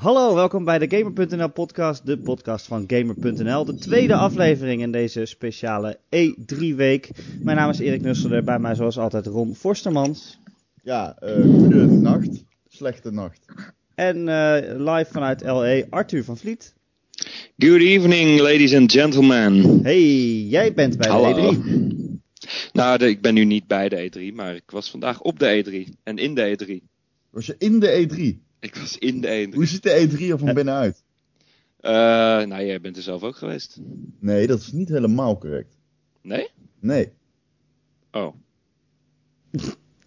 Hallo, welkom bij de Gamer.nl podcast, de podcast van Gamer.nl. De tweede aflevering in deze speciale E3 week. Mijn naam is Erik Nusselder, bij mij zoals altijd Ron Forstermans. Ja, uh, goede nacht, slechte nacht. En uh, live vanuit LA, Arthur van Vliet. Good evening, ladies and gentlemen. Hey, jij bent bij Hallo. de E3. Nou, de, ik ben nu niet bij de E3, maar ik was vandaag op de E3 en in de E3. Was je in de E3? Ik was in de E3. Hoe ziet de E3 er van binnenuit? Uh, nou, jij bent er zelf ook geweest. Nee, dat is niet helemaal correct. Nee? Nee. Oh.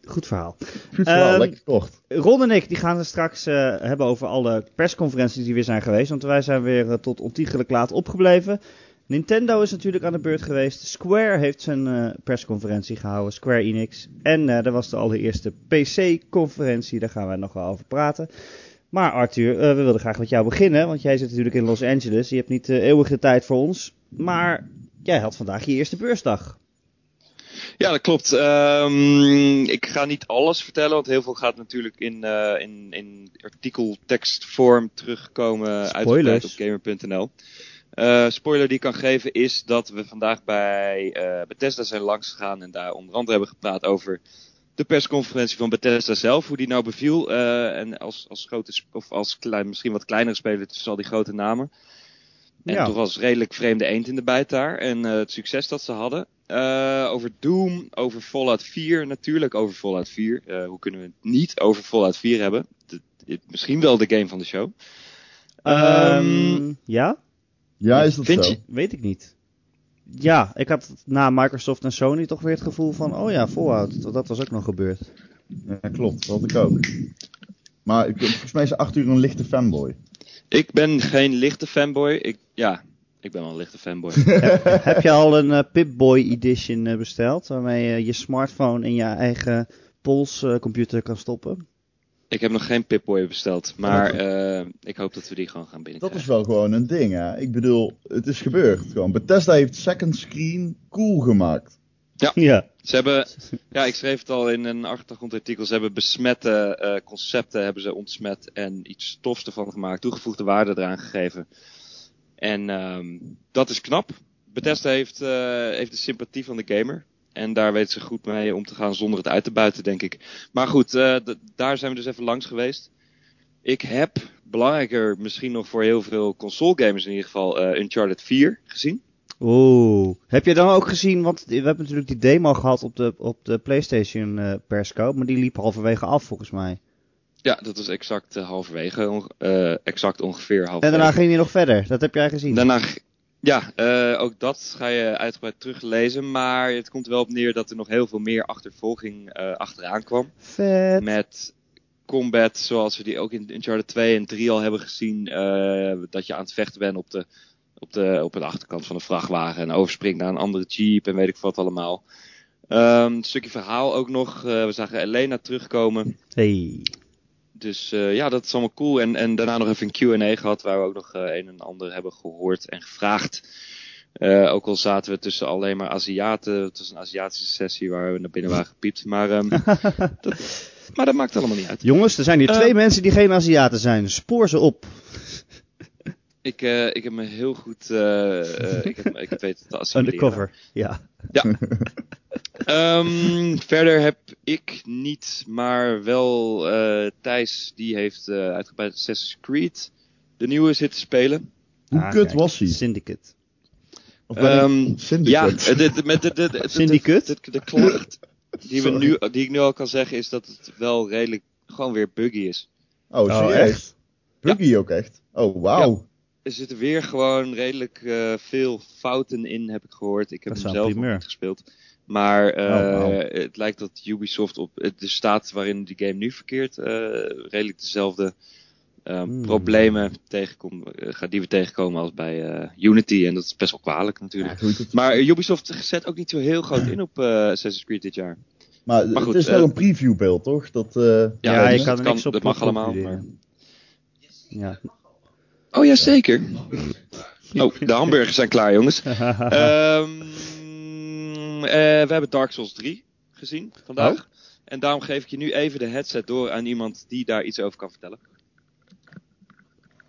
Goed verhaal. Goed verhaal, Ehm, lekker kort. Ron en ik die gaan het straks uh, hebben over alle persconferenties die weer zijn geweest. Want wij zijn weer uh, tot ontiegelijk laat opgebleven. Nintendo is natuurlijk aan de beurt geweest. Square heeft zijn uh, persconferentie gehouden, Square Enix. En er was de allereerste PC-conferentie, daar gaan we nog wel over praten. Maar Arthur, we wilden graag met jou beginnen, want jij zit natuurlijk in Los Angeles. Je hebt niet eeuwig de tijd voor ons. Maar jij had vandaag je eerste beursdag. Ja, dat klopt. Um, ik ga niet alles vertellen, want heel veel gaat natuurlijk in, uh, in, in artikeltekstvorm terugkomen uitgebreid op gamer.nl. Uh, spoiler die ik kan geven is dat we vandaag bij uh, Bethesda zijn langsgegaan en daar onder andere hebben gepraat over de persconferentie van Bethesda zelf, hoe die nou beviel. Uh, en als, als grote, of als klein, misschien wat kleinere speler tussen al die grote namen. En Ja. toch was redelijk vreemde eend in de bijt daar. En het succes dat ze hadden. Over Doom, over Fallout 4 natuurlijk, over Fallout 4. Uh, hoe kunnen we het niet over Fallout 4 hebben? De, misschien wel de game van de show. Um, ja? Ja, is dat Vind zo? je- Weet ik niet. Ja, ik had na Microsoft en Sony toch weer het gevoel van, oh ja, Fallout, dat was ook nog gebeurd. Ja, klopt, dat had ik ook. Maar ik, volgens mij is Arthur een lichte fanboy. Ik ben geen lichte fanboy. Ik, ja, ik ben wel een lichte fanboy. Heb je al een eh, Pip-Boy edition eh, besteld, waarmee je je smartphone in je eigen polscomputer kan stoppen? Ik heb nog geen Pip-Boy besteld. Maar eh, ik hoop dat we die gewoon gaan Dat is binnenkrijgen. wel gewoon een ding, hè. Ik bedoel, het is gebeurd. Gewoon. Bethesda heeft second screen cool gemaakt. Ja. Ze hebben, ja, ik schreef het al in een achtergrondartikel. Ze hebben besmette eh, concepten hebben ze ontsmet en iets stofs ervan gemaakt, toegevoegde waarde eraan gegeven. En ehm, dat is knap. Bethesda heeft, eh, heeft de sympathie van de gamer. En daar weten ze goed mee om te gaan zonder het uit te buiten, denk ik. Maar goed, eh, daar zijn we dus even langs geweest. Ik heb, belangrijker misschien nog voor heel veel console gamers in ieder geval, eh, Uncharted 4 gezien. Oeh. Heb je dan ook gezien, want we hebben natuurlijk die demo gehad op de, op de PlayStation perscope, maar die liep halverwege af volgens mij. Ja, dat was exact halverwege, onge- exact ongeveer En halverwege. daarna ging die nog verder, dat heb jij gezien. Daarna, ja, eh, ook dat ga je uitgebreid teruglezen. Maar het komt er wel op neer dat er nog heel veel meer achtervolging eh, achteraan kwam. Vet. Met combat zoals we die ook in Uncharted 2 en 3 al hebben gezien. eh, dat je aan het vechten bent op de, op, de, op de achterkant van de vrachtwagen. En overspringt naar een andere jeep en weet ik wat allemaal. Ehm, een stukje verhaal ook nog. We zagen Elena terugkomen. Hey. Dus eh, ja, dat is allemaal cool. En, en daarna nog even een Q&A gehad waar we ook nog eh, een en ander hebben gehoord en gevraagd. Eh, ook al zaten we tussen alleen maar Aziaten. Het was een Aziatische sessie waar we naar binnen waren gepiept. Maar, ehm, dat, maar dat maakt allemaal niet uit. Jongens, er zijn hier twee mensen die geen Aziaten zijn. Spoor ze op. Ik, eh, ik heb me heel goed... eh, eh, ik, heb, ik heb weten te assimileren. Undercover. Ja. Ehm, verder heb ik niet, maar wel eh, Thijs, die heeft eh uitgebreid Assassin's Creed de nieuwe zitten spelen. Hoe Ah, kut kijk, was hij? Syndicate. Of Ehm, ja, Syndicate? de, de, met de, de, de, de, Syndicate? de, de klacht die, we nu, die ik nu al kan zeggen is dat het wel redelijk gewoon weer buggy is. Oh, Oh, serieus? echt? Buggy ook echt? Oh, wauw. Er zitten weer gewoon redelijk eh, veel fouten in, heb ik gehoord. Ik heb hem zelf niet gespeeld. Maar eh, Oh, het lijkt dat Ubisoft op de staat waarin die game nu verkeert, eh, redelijk dezelfde Hmm. problemen tegenkom, eh, die we tegenkomen als bij eh, Unity. En dat is best wel kwalijk Ja, natuurlijk. goed, Maar Ubisoft zet ook niet zo heel groot in op eh Assassin's Creed dit jaar. maar, maar goed, het is wel een previewbeeld, toch? Dat, eh, Ja, je kan er niks op Dat mag allemaal. Ja. Oh ja, zeker. Oh, de hamburgers zijn klaar, jongens. Ehm, eh, we hebben Dark Souls 3 gezien vandaag. Oh. En daarom geef ik je nu even de headset door aan iemand die daar iets over kan vertellen.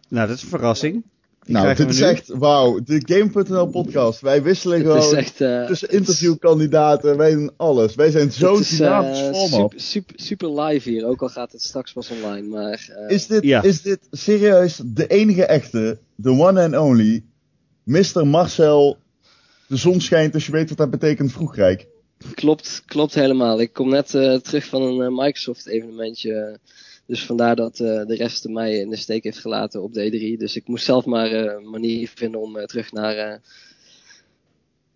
Nou, dat is een verrassing. Die Nou, dit is nu. echt, wauw, de Game.nl podcast. Wij wisselen Het gewoon echt... eh, tussen interviewkandidaten, wij doen alles. Wij zijn zo'n is, eh, dynamisch format. super, super, super live hier, ook al gaat het straks pas online. Maar eh, Is dit, Ja. is dit serieus de enige echte, the one and only, Mr. Marcel, de zon schijnt dus je weet wat dat betekent vroegrijk. klopt, klopt helemaal. Ik kom net eh, terug van een Microsoft evenementje. Dus vandaar dat eh, de rest mij in de steek heeft gelaten op de E3. Dus ik moest zelf maar eh, een manier vinden om eh, terug naar, eh,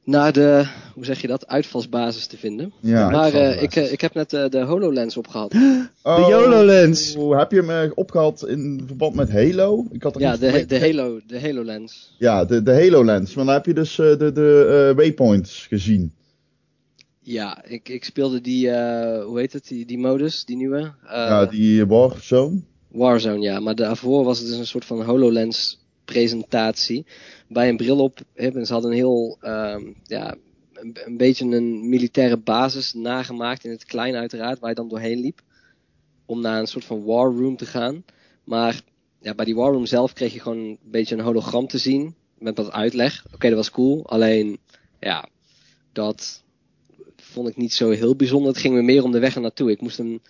naar de, hoe zeg je dat, uitvalsbasis te vinden. Ja, maar eh, ik, ik heb net eh, de HoloLens opgehaald. Oh, YOLO-lens. Heb je hem eh, opgehaald in verband met Halo? Ik had er Ja, de, de, Halo, de HoloLens. Ja, de, de Halo Lens. Maar dan heb je dus eh, de, de eh, waypoints gezien. Ja, ik, ik speelde die, eh, hoe heet het, die, die modus, die nieuwe. Eh, ja, die Warzone. Warzone, ja. Maar daarvoor was het dus een soort van HoloLens presentatie. Bij een bril op hebben ze hadden een heel, ehm, ja, een, een beetje een militaire basis nagemaakt in het klein uiteraard, waar je dan doorheen liep. Om naar een soort van war room te gaan. Maar ja, bij die war room zelf kreeg je gewoon een beetje een hologram te zien. Met wat uitleg. Oké, dat was cool. Alleen, ja, dat vond ik niet zo heel bijzonder. Het ging me meer om de weg er naartoe. Ik moest een,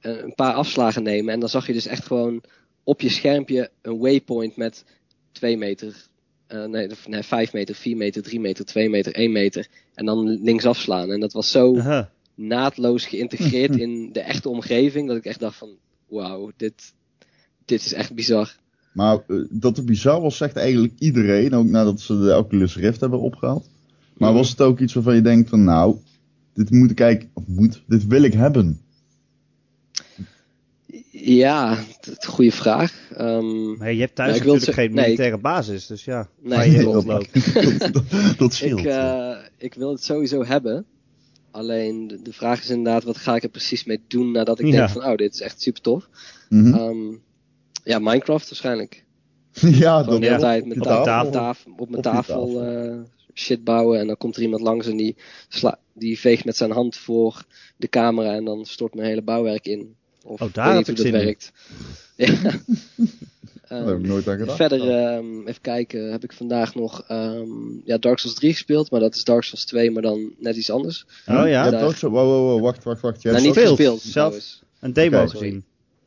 een een paar afslagen nemen. En dan zag je dus echt gewoon op je schermpje een waypoint met 2 meter. eh, nee, nee, 5 meter, 4 meter, 3 meter, 2 meter, 1 meter. En dan links afslaan. En dat was zo Aha. naadloos geïntegreerd in de echte omgeving. Dat ik echt dacht van, wauw, dit, dit is echt bizar. Maar eh, dat het bizar was, zegt eigenlijk iedereen. Ook nadat ze de Oculus Rift hebben opgehaald. Maar was het ook iets waarvan je denkt van nou, dit moet ik kijken, of moet, dit wil ik hebben. Ja, goede vraag. Ehm, Maar je hebt thuis natuurlijk geen nee, militaire basis, dus ja. Nee, je dat, dat, dat scheelt. ik, eh, ik wil het sowieso hebben. Alleen de, de vraag is inderdaad, wat ga ik er precies mee doen nadat ik Ja. denk van, oh, dit is echt super tof. Mhm. Ehm, ja, Minecraft waarschijnlijk. ja, Gewoon de hele tijd met op ta- tafel. op tafel, op mijn Op tafel, tafel. Shit bouwen. En dan komt er iemand langs en die, sla- die veegt met zijn hand voor de camera en dan stort mijn hele bouwwerk in. Of Oh, daar weet heb ik hoe dat zin in. werkt. ja. Daar heb ik nooit aan. Verder, ehm, even kijken, heb ik vandaag nog ehm, ja, Dark Souls 3 gespeeld, maar dat is Dark Souls 2, maar dan net iets anders. Oh ja? Je hebt Daar- ook zo, wow, wow, wow, wacht, wacht, wacht. Je hebt nou, niet gespeeld, zelf? Een demo gezien.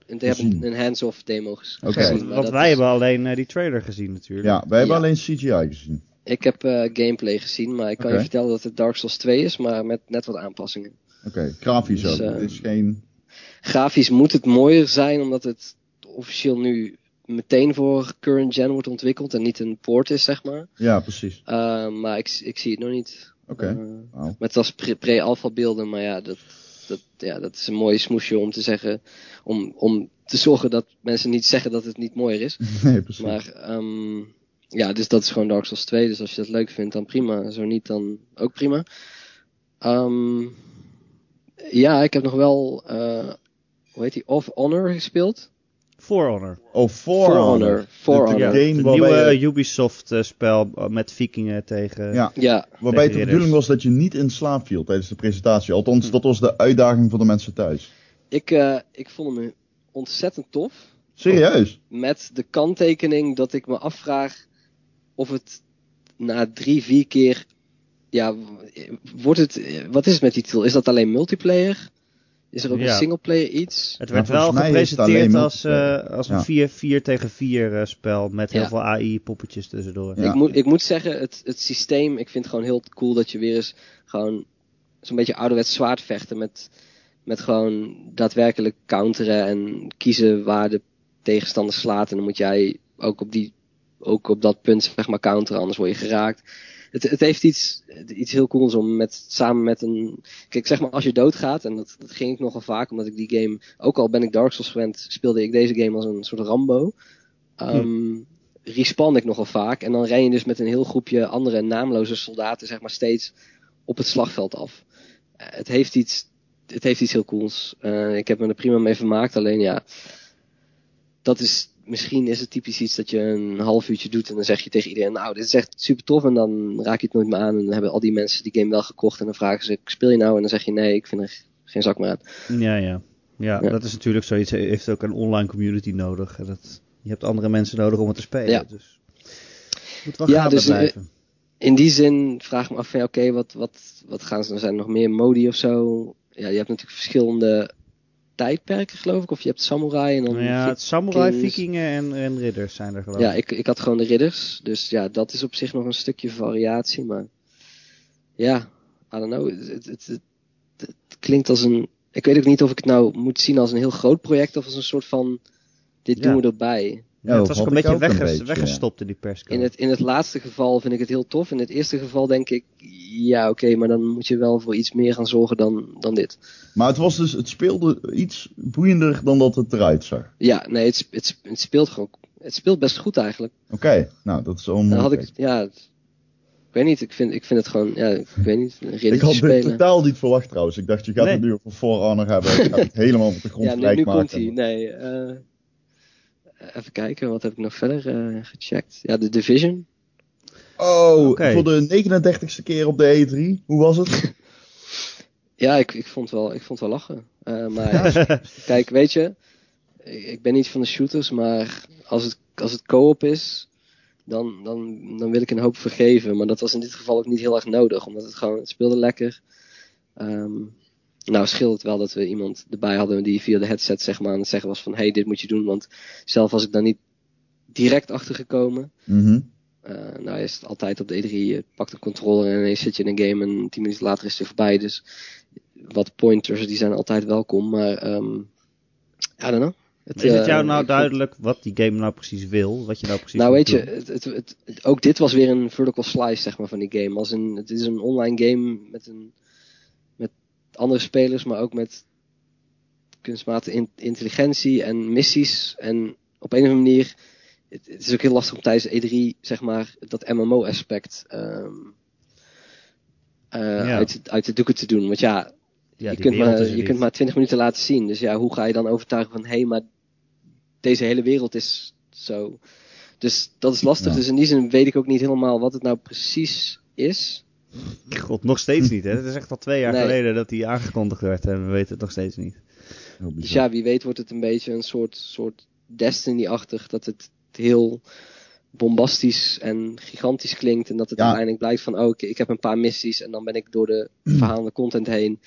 En die hebben Gezien. een hands-off demo ges- Oké. gezien. Want, wij is- hebben alleen eh, die trailer gezien natuurlijk. Ja, wij hebben Ja. alleen CGI gezien. Ik heb eh, gameplay gezien, maar ik kan je vertellen dat het Dark Souls 2 is, maar met net wat aanpassingen. Oké, grafisch Dus, ook. eh, Het is geen... Grafisch moet het mooier zijn, omdat het officieel nu meteen voor current gen wordt ontwikkeld en niet een port is, zeg maar. Ja, precies. Uh, maar ik, ik zie het nog niet. Oké. Uh, met als pre- pre-alpha beelden, maar ja dat, dat, ja, dat is een mooie smoesje om te zeggen, om, om te zorgen dat mensen niet zeggen dat het niet mooier is. Nee, precies. Maar um, ja, dus dat is gewoon Dark Souls 2. Dus als je dat leuk vindt, dan prima. Zo niet, dan ook prima. Um, ja, ik heb nog wel, uh, hoe heet die, Of Honor gespeeld. For Honor. Oh, For, For Honor. Honor. For De- Honor. de game nieuwe je- Ubisoft eh, spel met vikingen tegen... Ja. Ja, Waarbij het de bedoeling was dat je niet in slaap viel tijdens de presentatie. Hm. Althans, dat was de uitdaging voor de mensen thuis. ik, uh, ik vond hem ontzettend tof. Serieus? Met de kanttekening dat ik me afvraag of het na drie, vier keer. Ja, wordt het. Wat is het met die titel? Is dat alleen multiplayer? Is er ook Ja. een singleplayer iets? Het werd wel gepresenteerd als, eh, als een 4, 4 tegen 4 eh, spel met heel Ja. veel AI-poppetjes tussendoor. Ja. Ik, moet, ik moet zeggen, het, het systeem, ik vind het gewoon heel cool dat je weer eens gewoon zo'n beetje ouderwets zwaard vechten met, met gewoon daadwerkelijk counteren en kiezen waar de tegenstander slaat. En dan moet jij ook op, die, ook op dat punt zeg maar counteren, anders word je geraakt. Het, het heeft iets, iets heel cools om met, samen met een... Kijk, zeg maar als je doodgaat, en dat, dat ging ik nogal vaak, omdat ik die game, ook al ben ik Dark Souls gewend, speelde ik deze game als een soort Rambo. Um, respawn ik nogal vaak. En dan ren je dus met een heel groepje andere naamloze soldaten, zeg maar, steeds op het slagveld af. Uh, het, heeft iets, het heeft iets heel cools. Uh, ik heb me er prima mee vermaakt. Alleen ja, dat is, misschien is het typisch iets dat je een half uurtje doet en dan zeg je tegen iedereen, nou, dit is echt super tof. En dan raak je het nooit meer aan. En dan hebben al die mensen die game wel gekocht en dan vragen ze, speel je nou? En dan zeg je, nee, ik vind er geen zak meer aan. Ja, ja. Ja, Ja. dat is natuurlijk zoiets. Heeft ook een online community nodig. En Dat Je hebt andere mensen nodig om het te spelen. Ja. Dus moet wel Ja, dus, eh, blijven. In die zin vraag ik me af oké, wat, wat, wat gaan ze, zijn er nog meer modi of zo? Ja, je hebt natuurlijk verschillende tijdperken, geloof ik. Of je hebt samurai en dan... ja, het samurai, vikingen en, en ridders zijn er geloof Ja, ik. ik, ik had gewoon de ridders. Dus ja, dat is op zich nog een stukje variatie. Maar ja, I don't know. Het, het, het, het- het klinkt als een... Ik weet ook niet of ik het nou moet zien als een heel groot project of als een soort van... Dit Ja. doen we erbij. Ja, dat het was ook had een beetje, wegges- beetje, ja. weggestopt in die persco. In het, in het laatste geval vind ik het heel tof. In het eerste geval denk ik, ja oké, maar dan moet je wel voor iets meer gaan zorgen dan, dan dit. Maar het, was dus, het speelde iets boeiender dan dat het eruit zag. Ja, nee, het, het, het speelt gewoon... Het speelt best goed eigenlijk. Oké, nou dat is een Dan had ik, ja... het- Ik weet niet, ik vind, ik vind het gewoon, ja, ik weet niet, een Ik had dit spelen. totaal niet verwacht trouwens. Ik dacht, je gaat Nee. het nu over Honor hebben. Ik ga het helemaal op de grond Ja, nu, gelijk nu maken. komt hij. Nee, eh, even kijken, wat heb ik nog verder eh, gecheckt? Ja, de Division. Oh, Oké. voor de 39ste keer op de E3. Hoe was het? Ja, ik, ik, vond wel, ik vond wel lachen. Eh, maar ja, kijk, weet je, ik, ik ben niet van de shooters, maar als het, als het co-op is, dan, dan, dan wil ik een hoop vergeven. Maar dat was in dit geval ook niet heel erg nodig, omdat het gewoon, het speelde lekker. Ehm, nou scheelt het wel dat we iemand erbij hadden die via de headset zeg maar aan het zeggen was van, hey, dit moet je doen. Want zelf was ik daar niet direct achter gekomen. Mhm. Eh, nou is het altijd op de E3, je pakt een controller en ineens zit je in een game en tien minuten later is het voorbij. Dus wat pointers, die zijn altijd welkom, maar ehm I don't know. Het, is het eh, jou nou ik vond- duidelijk wat die game nou precies wil? Wat je nou precies Nou weet je, het, het, ook dit was weer een vertical slice zeg maar van die game. Als een, het is een online game met, een, andere spelers, maar ook met kunstmatige in- intelligentie en missies. En op een of andere manier, het, het is ook heel lastig om tijdens E3 zeg maar dat MMO aspect ehm eh, Ja. uit, uit de doeken te doen. Want ja, Ja, je, kunt maar, je kunt maar 20 minuten laten zien. Dus ja, hoe ga je dan overtuigen van hé, hey, maar deze hele wereld is zo. Dus dat is lastig. Ja. Dus in die zin weet ik ook niet helemaal wat het nou precies is. God, nog steeds niet, hè? Het is echt al twee jaar Nee. geleden dat die aangekondigd werd en we weten het nog steeds niet. Dus ja, wie weet wordt het een beetje een soort, soort Destiny-achtig. Dat het heel bombastisch en gigantisch klinkt. En dat het Ja. uiteindelijk blijkt van, oh, ik, ik heb een paar missies en dan ben ik door de verhaalende content heen.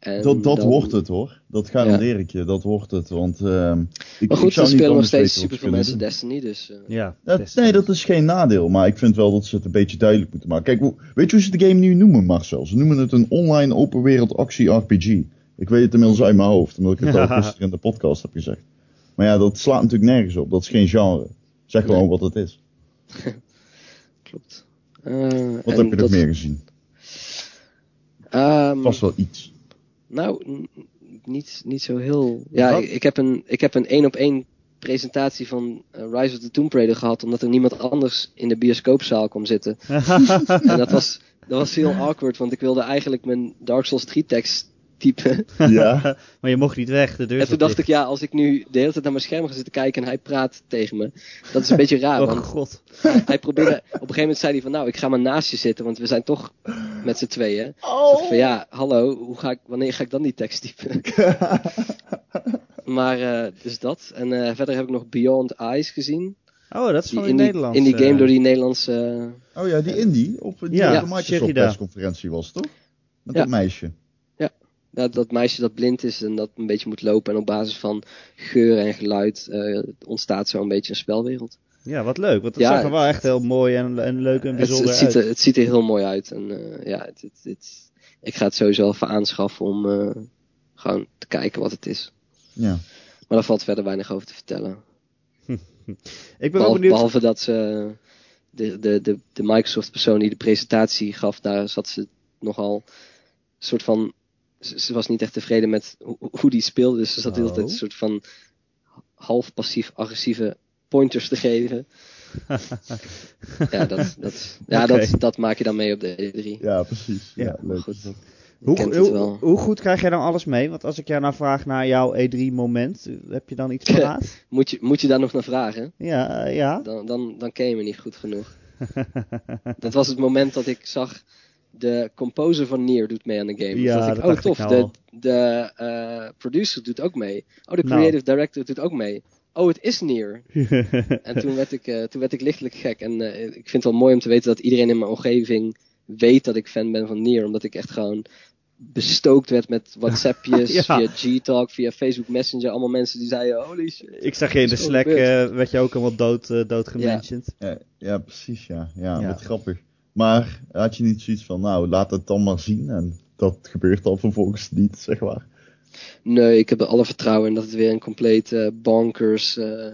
En Dat, dat dan- wordt het hoor. Dat garandeer ik je. Dat wordt het. Want ehm ik, Maar ik goed, zou niet spelen nog steeds super veel ze mensen Destiny. Dus, eh, Ja, doen. Dat, Destiny. nee, dat is geen nadeel. Maar ik vind wel dat ze het een beetje duidelijk moeten maken. Kijk, weet je hoe ze de game nu noemen, Marcel? Ze noemen het een online open wereld actie RPG. Ik weet het inmiddels uit mijn hoofd. Omdat ik het Ja. al gisteren in de podcast heb gezegd. Maar ja, dat slaat natuurlijk nergens op. Dat is geen genre. Zeg gewoon Nee. wat het is. klopt. Eh, Wat heb je nog dat- meer gezien? Ehm, Vast wel iets. Nou, niet, niet zo heel. Ja, ik, ik heb een ik heb een één op één presentatie van eh, Rise of the Tomb Raider gehad, omdat er niemand anders in de bioscoopzaal kwam zitten. en dat was, dat was heel awkward, want ik wilde eigenlijk mijn Dark Souls 3 tekst typen. Ja. maar je mocht niet weg, de deur en toen dacht dicht. ik, ja, als ik nu de hele tijd naar mijn scherm ga zitten kijken en hij praat tegen me, dat is een beetje raar. Oh want god. hij probeerde, op een gegeven moment zei hij van, nou, ik ga maar naast je zitten, want we zijn toch met z'n tweeën. Oh. Van ja, hallo, hoe ga ik, wanneer ga ik dan die tekst typen? maar eh, dus dat. En eh, verder heb ik nog Beyond Eyes gezien. Oh, dat is Die van in, Nederland. in die game door die Nederlandse... Oh ja, die indie op die Ja. Microsoft persconferentie was, toch? Met Ja. dat meisje. dat, dat meisje dat blind is en dat een beetje moet lopen. En op basis van geur en geluid eh, ontstaat zo een beetje een spelwereld. Ja, wat leuk. Want het Ja, zag er wel echt heel mooi en, en leuk en Het, bijzonder het, ziet uit. er, het ziet er heel mooi uit. En eh, ja, het, het, het- ik ga het sowieso even aanschaffen om eh, gewoon te kijken wat het is. Ja. Maar daar valt verder weinig over te vertellen. Ik ben wel Behalve, benieuwd. behalve dat ze de, de, de, de Microsoft persoon die de presentatie gaf, daar zat ze nogal een soort van. Ze, was niet echt tevreden met hoe, hoe die speelde. Dus ze zat de hele tijd Oh. een soort van half passief-agressieve pointers te geven. ja, dat, dat, ja dat, dat maak je dan mee op de E3. ja, precies. Ja, Ja, leuk. goed. dat. Hoe, goed krijg jij nou alles mee? Want als ik jou nou vraag naar jouw E3-moment, heb je dan iets paraat? Moet je, moet je daar nog naar vragen? ja, ja. Dan, dan, dan ken je me niet goed genoeg. dat was het moment dat ik zag. De composer van Nier doet mee aan de game. Ja, dus dat ik, oh dacht ik tof, nou de, de eh, producer doet ook mee. Oh, de Nou. creative director doet ook mee. Oh, het is Nier. En toen werd ik, eh, toen werd ik lichtelijk gek. En eh, ik vind het wel mooi om te weten dat iedereen in mijn omgeving weet dat ik fan ben van Nier. Omdat ik echt gewoon bestookt werd met WhatsAppjes, Ja. via G-Talk, via Facebook Messenger. Allemaal mensen die zeiden, holy shit. Ik zag je in de Slack, eh, werd je ook allemaal dood, eh, dood gementiond. Ja, ja, precies, ja. ja. Ja. Wat grappig. Maar had je niet zoiets van, nou, laat het dan maar zien. En dat gebeurt dan vervolgens niet, zeg maar. Nee, ik heb er alle vertrouwen in dat het weer een compleet eh, bonkers eh,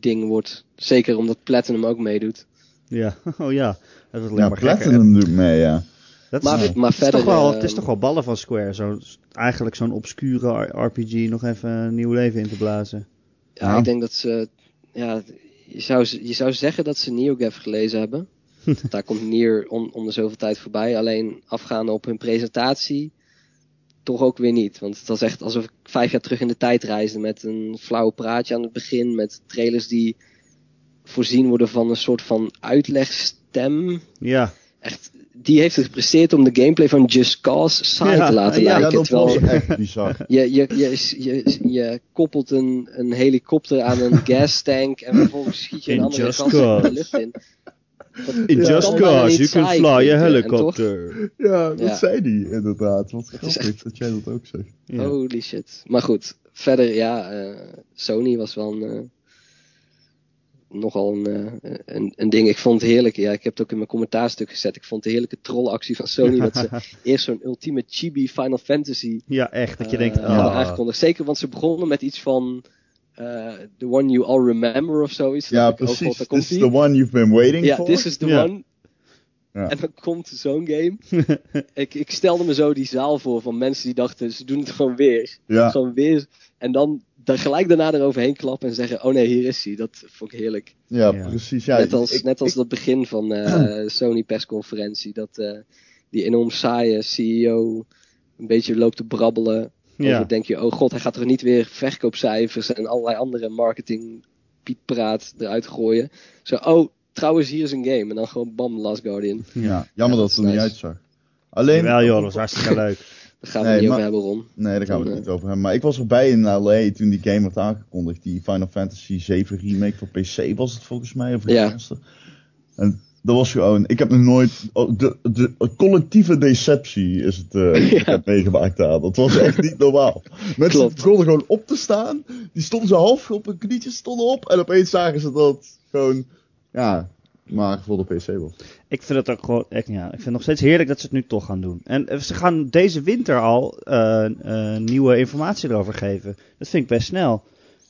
ding wordt. Zeker omdat Platinum ook meedoet. Ja, oh ja. Dat wordt alleen Ja, maar gekker. Platinum doet mee, ja. Dat is, Maar, het maar is verder... toch wel, eh, het is toch wel ballen van Square. Zo, eigenlijk zo'n obscure RPG nog even een nieuw leven in te blazen. Ja, Ja. ik denk dat ze. Ja, je zou, je zou zeggen dat ze NeoGAF gelezen hebben. Daar komt Nier om, om de zoveel tijd voorbij. Alleen afgaande op hun presentatie. Toch ook weer niet. Want het was echt alsof ik vijf jaar terug in de tijd reisde. Met een flauw praatje aan het begin. Met trailers die voorzien worden van een soort van uitlegstem. Ja, Echt, die heeft het gepresteerd om de gameplay van Just Cause saai Ja, te laten ja, Ja, lijken. dat terwijl, was echt bizar. je, je, je, je, je koppelt een, een helikopter aan een gastank en vervolgens schiet je een In andere Just gast de lucht in. In Just Cause, you can fly a en helicopter. Ja, dat Ja. zei die inderdaad. Wat grappig echt- dat jij dat ook zegt. Ja. Holy shit. Maar goed, verder ja, eh, Sony was wel een, eh, nogal een, eh, een, een ding. Ik vond het heerlijk, ja, ik heb het ook in mijn commentaarstuk gezet. Ik vond de heerlijke trollactie van Sony dat ze eerst zo'n ultieme chibi Final Fantasy Ja, echt. Dat je eh, denkt, ah, aangekondigd. Zeker, want ze begonnen met iets van eh, The One You All Remember of zoiets. Ja, oh precies. daar This is the one you've been waiting Ja, for. this is the Ja. one. Ja. En dan komt zo'n game. ik, ik stelde me zo die zaal voor van mensen die dachten, ze doen het gewoon weer. Ja, Gewoon weer. En dan, dan gelijk daarna eroverheen klappen en zeggen, oh nee, hier is hij. Dat vond ik heerlijk. ja, Ja. precies. Ja, net als, ik- net als ik- dat begin van eh, Sony persconferentie. Dat eh, die enorm saaie CEO een beetje loopt te brabbelen. Ja. Over denk je, oh god, hij gaat toch niet weer verkoopcijfers en allerlei andere marketing pietpraat eruit gooien. Zo, oh, trouwens, hier is een game. En dan gewoon bam, Last Guardian. ja, jammer Ja, dat het er dat niet is uitzag. Alleen, Jawel joh, dat was hartstikke leuk. Daar gaan we Nee, niet maar- over hebben, Ron. Nee, daar gaan we het Dan, niet over hebben. Maar ik was erbij in LA toen die game werd aangekondigd. Die Final Fantasy 7 remake voor PC was het volgens mij. Of de Ja. En dat was gewoon... Ik heb nog nooit... oh, De, de, collectieve deceptie is het eh, die ik heb meegemaakt daar. Dat was echt niet normaal. Mensen Klopt. begonnen gewoon op te staan. Die stonden zo half op hun knietjes stonden op. En opeens zagen ze dat gewoon... Ja, maar voor de PC was. Ik vind het ook gewoon, echt, ja, ik vind het nog steeds heerlijk dat ze het nu toch gaan doen. En eh, ze gaan deze winter al eh, eh, nieuwe informatie erover geven. Dat vind ik best snel.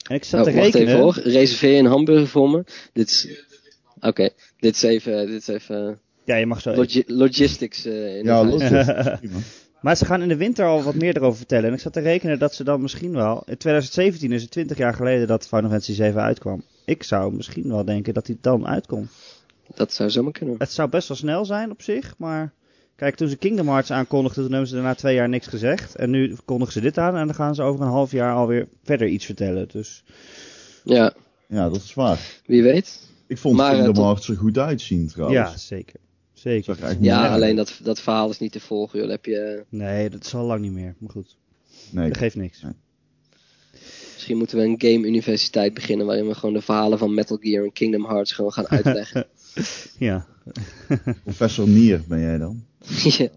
En ik zat Oh, te wacht rekenen. even hoor. Reserveer je een hamburger voor me. Dit is... Oké, dit is even, dit is even Ja, je mag zo. logi- logistics eh in Ja, prima. Maar ze gaan in de winter al wat meer erover vertellen. En ik zat te rekenen dat ze dan misschien wel. In 2017 is het 20 jaar geleden dat Final Fantasy 7 uitkwam. Ik zou misschien wel denken dat hij dan uitkomt. Dat zou zomaar kunnen. Het zou best wel snel zijn op zich, maar. Kijk, toen ze Kingdom Hearts aankondigden, toen hebben ze daarna twee jaar niks gezegd. En nu kondigen ze dit aan en dan gaan ze over een half jaar alweer verder iets vertellen. Dus Ja, Ja, dat is waar. wie weet. Ik vond Maar, eh, Kingdom tot- Hearts er goed uitzien trouwens. ja, zeker. Zeker. Er Ja, alleen dat, dat verhaal is niet te volgen. Joh. Heb je, Nee, dat is al lang niet meer. Maar goed, Nee, dat geeft niks. misschien moeten we een game universiteit beginnen waarin we gewoon de verhalen van Metal Gear en Kingdom Hearts gewoon gaan uitleggen. Ja. Professor Nier ben jij dan? ja,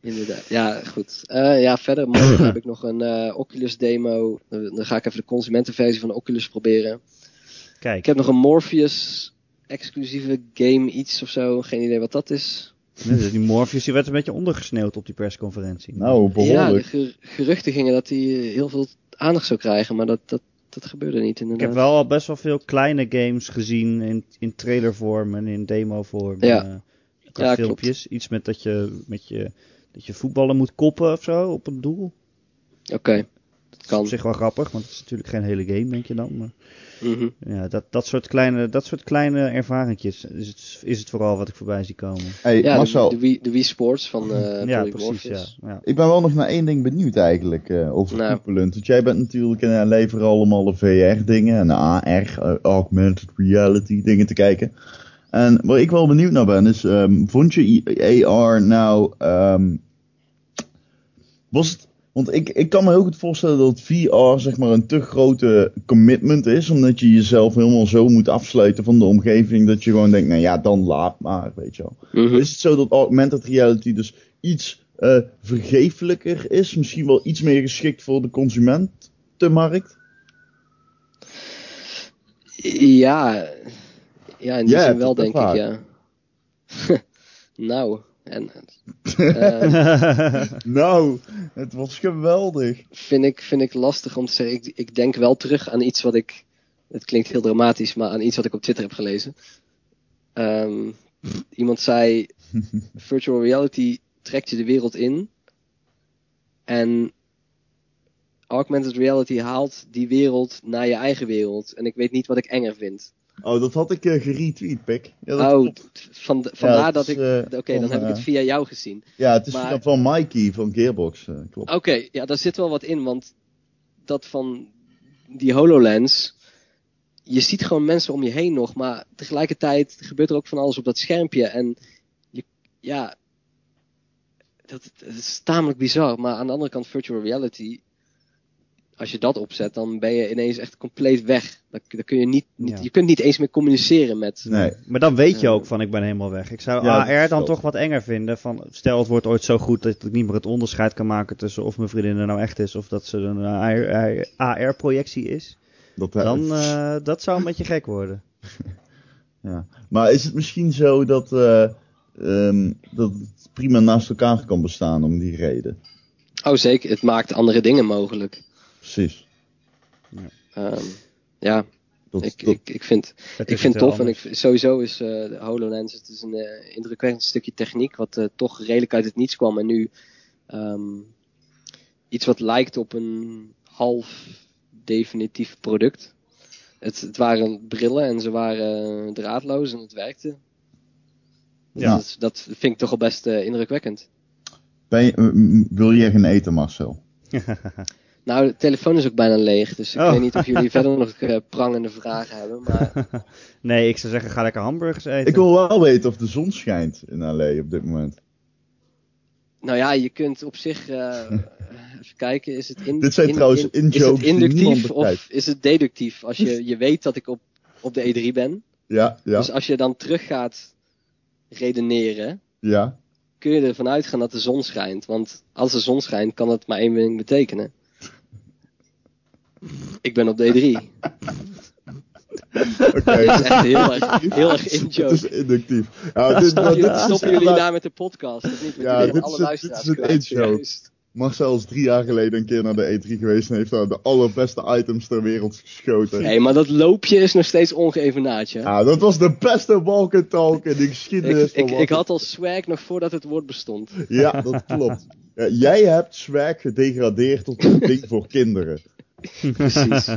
inderdaad. Ja, goed. Eh, ja, verder morgen heb ik nog een eh, Oculus demo. Dan dan ga ik even de consumentenversie van de Oculus proberen. Ik Kijk, heb nog een Morpheus exclusieve game iets of zo. Geen idee wat dat is. die Morpheus die werd een beetje ondergesneeuwd op die persconferentie. Nou, Ja, de behoorlijk. ger- geruchten gingen dat hij eh, heel veel aandacht zou krijgen, maar dat, dat, dat gebeurde niet Ik inderdaad. heb wel al best wel veel kleine games gezien in, in trailervorm en in demovorm. Ja. eh, Ja, filmpjes. Iets met dat je, met je, dat je voetballen moet koppen of zo op een doel. Oké, Kan. op zich wel grappig, want het is natuurlijk geen hele game, denk je dan. Maar mhm. ja, dat, dat, soort kleine, dat soort kleine ervaringjes is het, is het vooral wat ik voorbij zie komen. Hey, ja, Marcel, de, de, Wii, de Wii Sports van eh ja, precies. Ja, ik ben wel nog naar één ding benieuwd eigenlijk, eh over Nou. koepelend. Want jij bent natuurlijk in leveren allemaal de VR-dingen en de AR, eh, Augmented Reality dingen te kijken. En waar ik wel benieuwd naar ben is, ehm, vond je AR nou, ehm, was het, Want ik, ik kan me heel goed voorstellen dat VR zeg maar een te grote commitment is. Omdat je jezelf helemaal zo moet afsluiten van de omgeving. Dat je gewoon denkt, nou ja, dan laat maar, weet je wel. Mhm. Is het zo dat augmented reality dus iets eh vergeeflijker is? Misschien wel iets meer geschikt voor de consumentenmarkt? Ja, ja in die zin wel denk ik, ja. nou, en Nou, het was geweldig. vind, ik, vind ik lastig om te zeggen. Ik, ik denk wel terug aan iets wat ik, het klinkt heel dramatisch, maar aan iets wat ik op Twitter heb gelezen. Ehm, iemand zei, virtual reality trekt je de wereld in en augmented reality haalt die wereld naar je eigen wereld. En ik weet niet wat ik enger vind. Oh, dat had ik eh, geretweet, Pik. Ja, dat Oh, van, vandaar dat is, ik. eh, Oké, dan heb ik eh, het via jou gezien. Ja, het is maar- van Mikey van Gearbox, eh, klopt. Oké, ja, daar zit wel wat in, want dat van die HoloLens. Je ziet gewoon mensen om je heen nog, maar tegelijkertijd gebeurt er ook van alles op dat schermpje. En je, ja, dat, dat is tamelijk bizar. Maar aan de andere kant, virtual reality, als je dat opzet, dan ben je ineens echt compleet weg. Dan, dan kun je, niet, niet, Ja. je kunt niet eens meer communiceren met. Nee. Maar dan weet je ook van ik ben helemaal weg. Ik zou Ja, AR dan toch wat enger vinden. Van, stel het wordt ooit zo goed dat ik niet meer het onderscheid kan maken tussen of mijn vriendin er nou echt is of dat ze een AR-projectie is. Dat, eh, Dan eh, dat zou een beetje gek worden. ja. Maar is het misschien zo dat, eh, ehm, dat het prima naast elkaar kan bestaan om die reden? Oh, zeker. Het maakt andere dingen mogelijk. Precies. Ehm, ja, Dat, ik, dat, ik, ik vind Het Ik vind het tof en ik, sowieso is eh, de HoloLens het is een eh, indrukwekkend stukje techniek wat eh, toch redelijk uit het niets kwam en nu ehm, iets wat lijkt op een half definitief product. Het, het waren brillen en ze waren draadloos en het werkte. Ja. Dat, dat vind ik toch al best eh, indrukwekkend. ben je, wil je gaan eten, Marcel? Nou, de telefoon is ook bijna leeg, dus ik Oh. weet niet of jullie verder nog eh, prangende vragen hebben. Maar nee, ik zou zeggen ga lekker hamburgers eten. Ik wil wel weten of de zon schijnt in LA op dit moment. Nou ja, je kunt op zich. eh, even kijken, is het, in, Dit zijn in- trouwens in- in-jokes is het die niemand inductief of is het deductief? Als je, je weet dat ik op, op de E3 ben. Ja, ja, Dus als je dan terug gaat redeneren, ja. kun je ervan uitgaan dat de zon schijnt. Want als de zon schijnt, kan dat maar één ding betekenen. Ik ben op de E3. Oké. Dat is echt heel erg, heel erg Het is inductief. Ja, dit, Stoppen, dit is stoppen jullie na met de podcast? Niet? Ja, dit is dit is kwijt, in-joke. Marcel is drie jaar geleden een keer naar de E3 geweest en heeft daar de allerbeste items ter wereld geschoten. Nee, maar dat loopje is nog steeds ongeëvenaard, ja. Ja, dat was de beste walk and talk in de geschiedenis Ik, van ik, ik had al swag nog voordat het woord bestond. Ja, dat klopt. Jij hebt swag gedegradeerd tot een ding voor kinderen. Precies.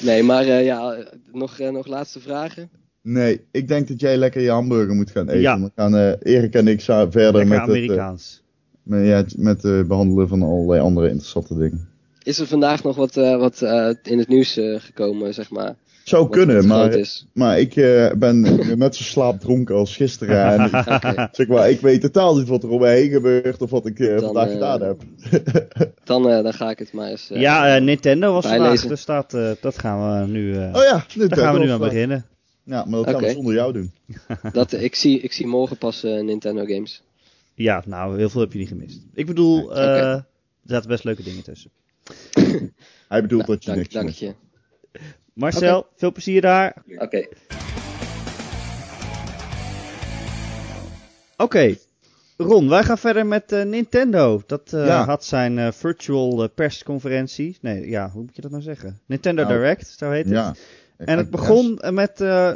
Nee, maar eh, ja, nog, eh, nog laatste vragen? Nee, ik denk dat jij lekker je hamburger moet gaan eten. Ja. Dan gaan eh, Erik en ik verder lekker met het, Amerikaans. met, ja, het- met het behandelen van allerlei andere interessante dingen. Is er vandaag nog wat, wat in het nieuws gekomen, zeg maar? Zou kunnen, maar, maar ik eh, ben net zo slaapdronken als gisteren. En ik, Oké, zeg maar, ik weet totaal niet wat er om me heen gebeurt of wat ik eh, Dan, vandaag eh, gedaan heb. dan, eh, dan ga ik het maar eens... eh, ja, eh, Nintendo was vandaag, dus dat, eh, dat gaan we nu, eh, oh ja, daar gaan we nu aan beginnen. Ja, maar dat gaan we zonder jou doen. dat, ik, zie, ik zie morgen pas eh, Nintendo games. Ja, nou, heel veel heb je niet gemist. Ik bedoel, eh, er zaten best leuke dingen tussen. Hij bedoelt Nou, dat je dank, niks dank je. Marcel, veel plezier daar. Oké. Oké, Ron, wij gaan verder met eh, Nintendo. Dat eh, Ja. had zijn eh, virtual persconferentie. Nee, ja, hoe moet je dat nou zeggen? Nintendo Nou, Direct, zo heet het. Ja. En het begon met eh,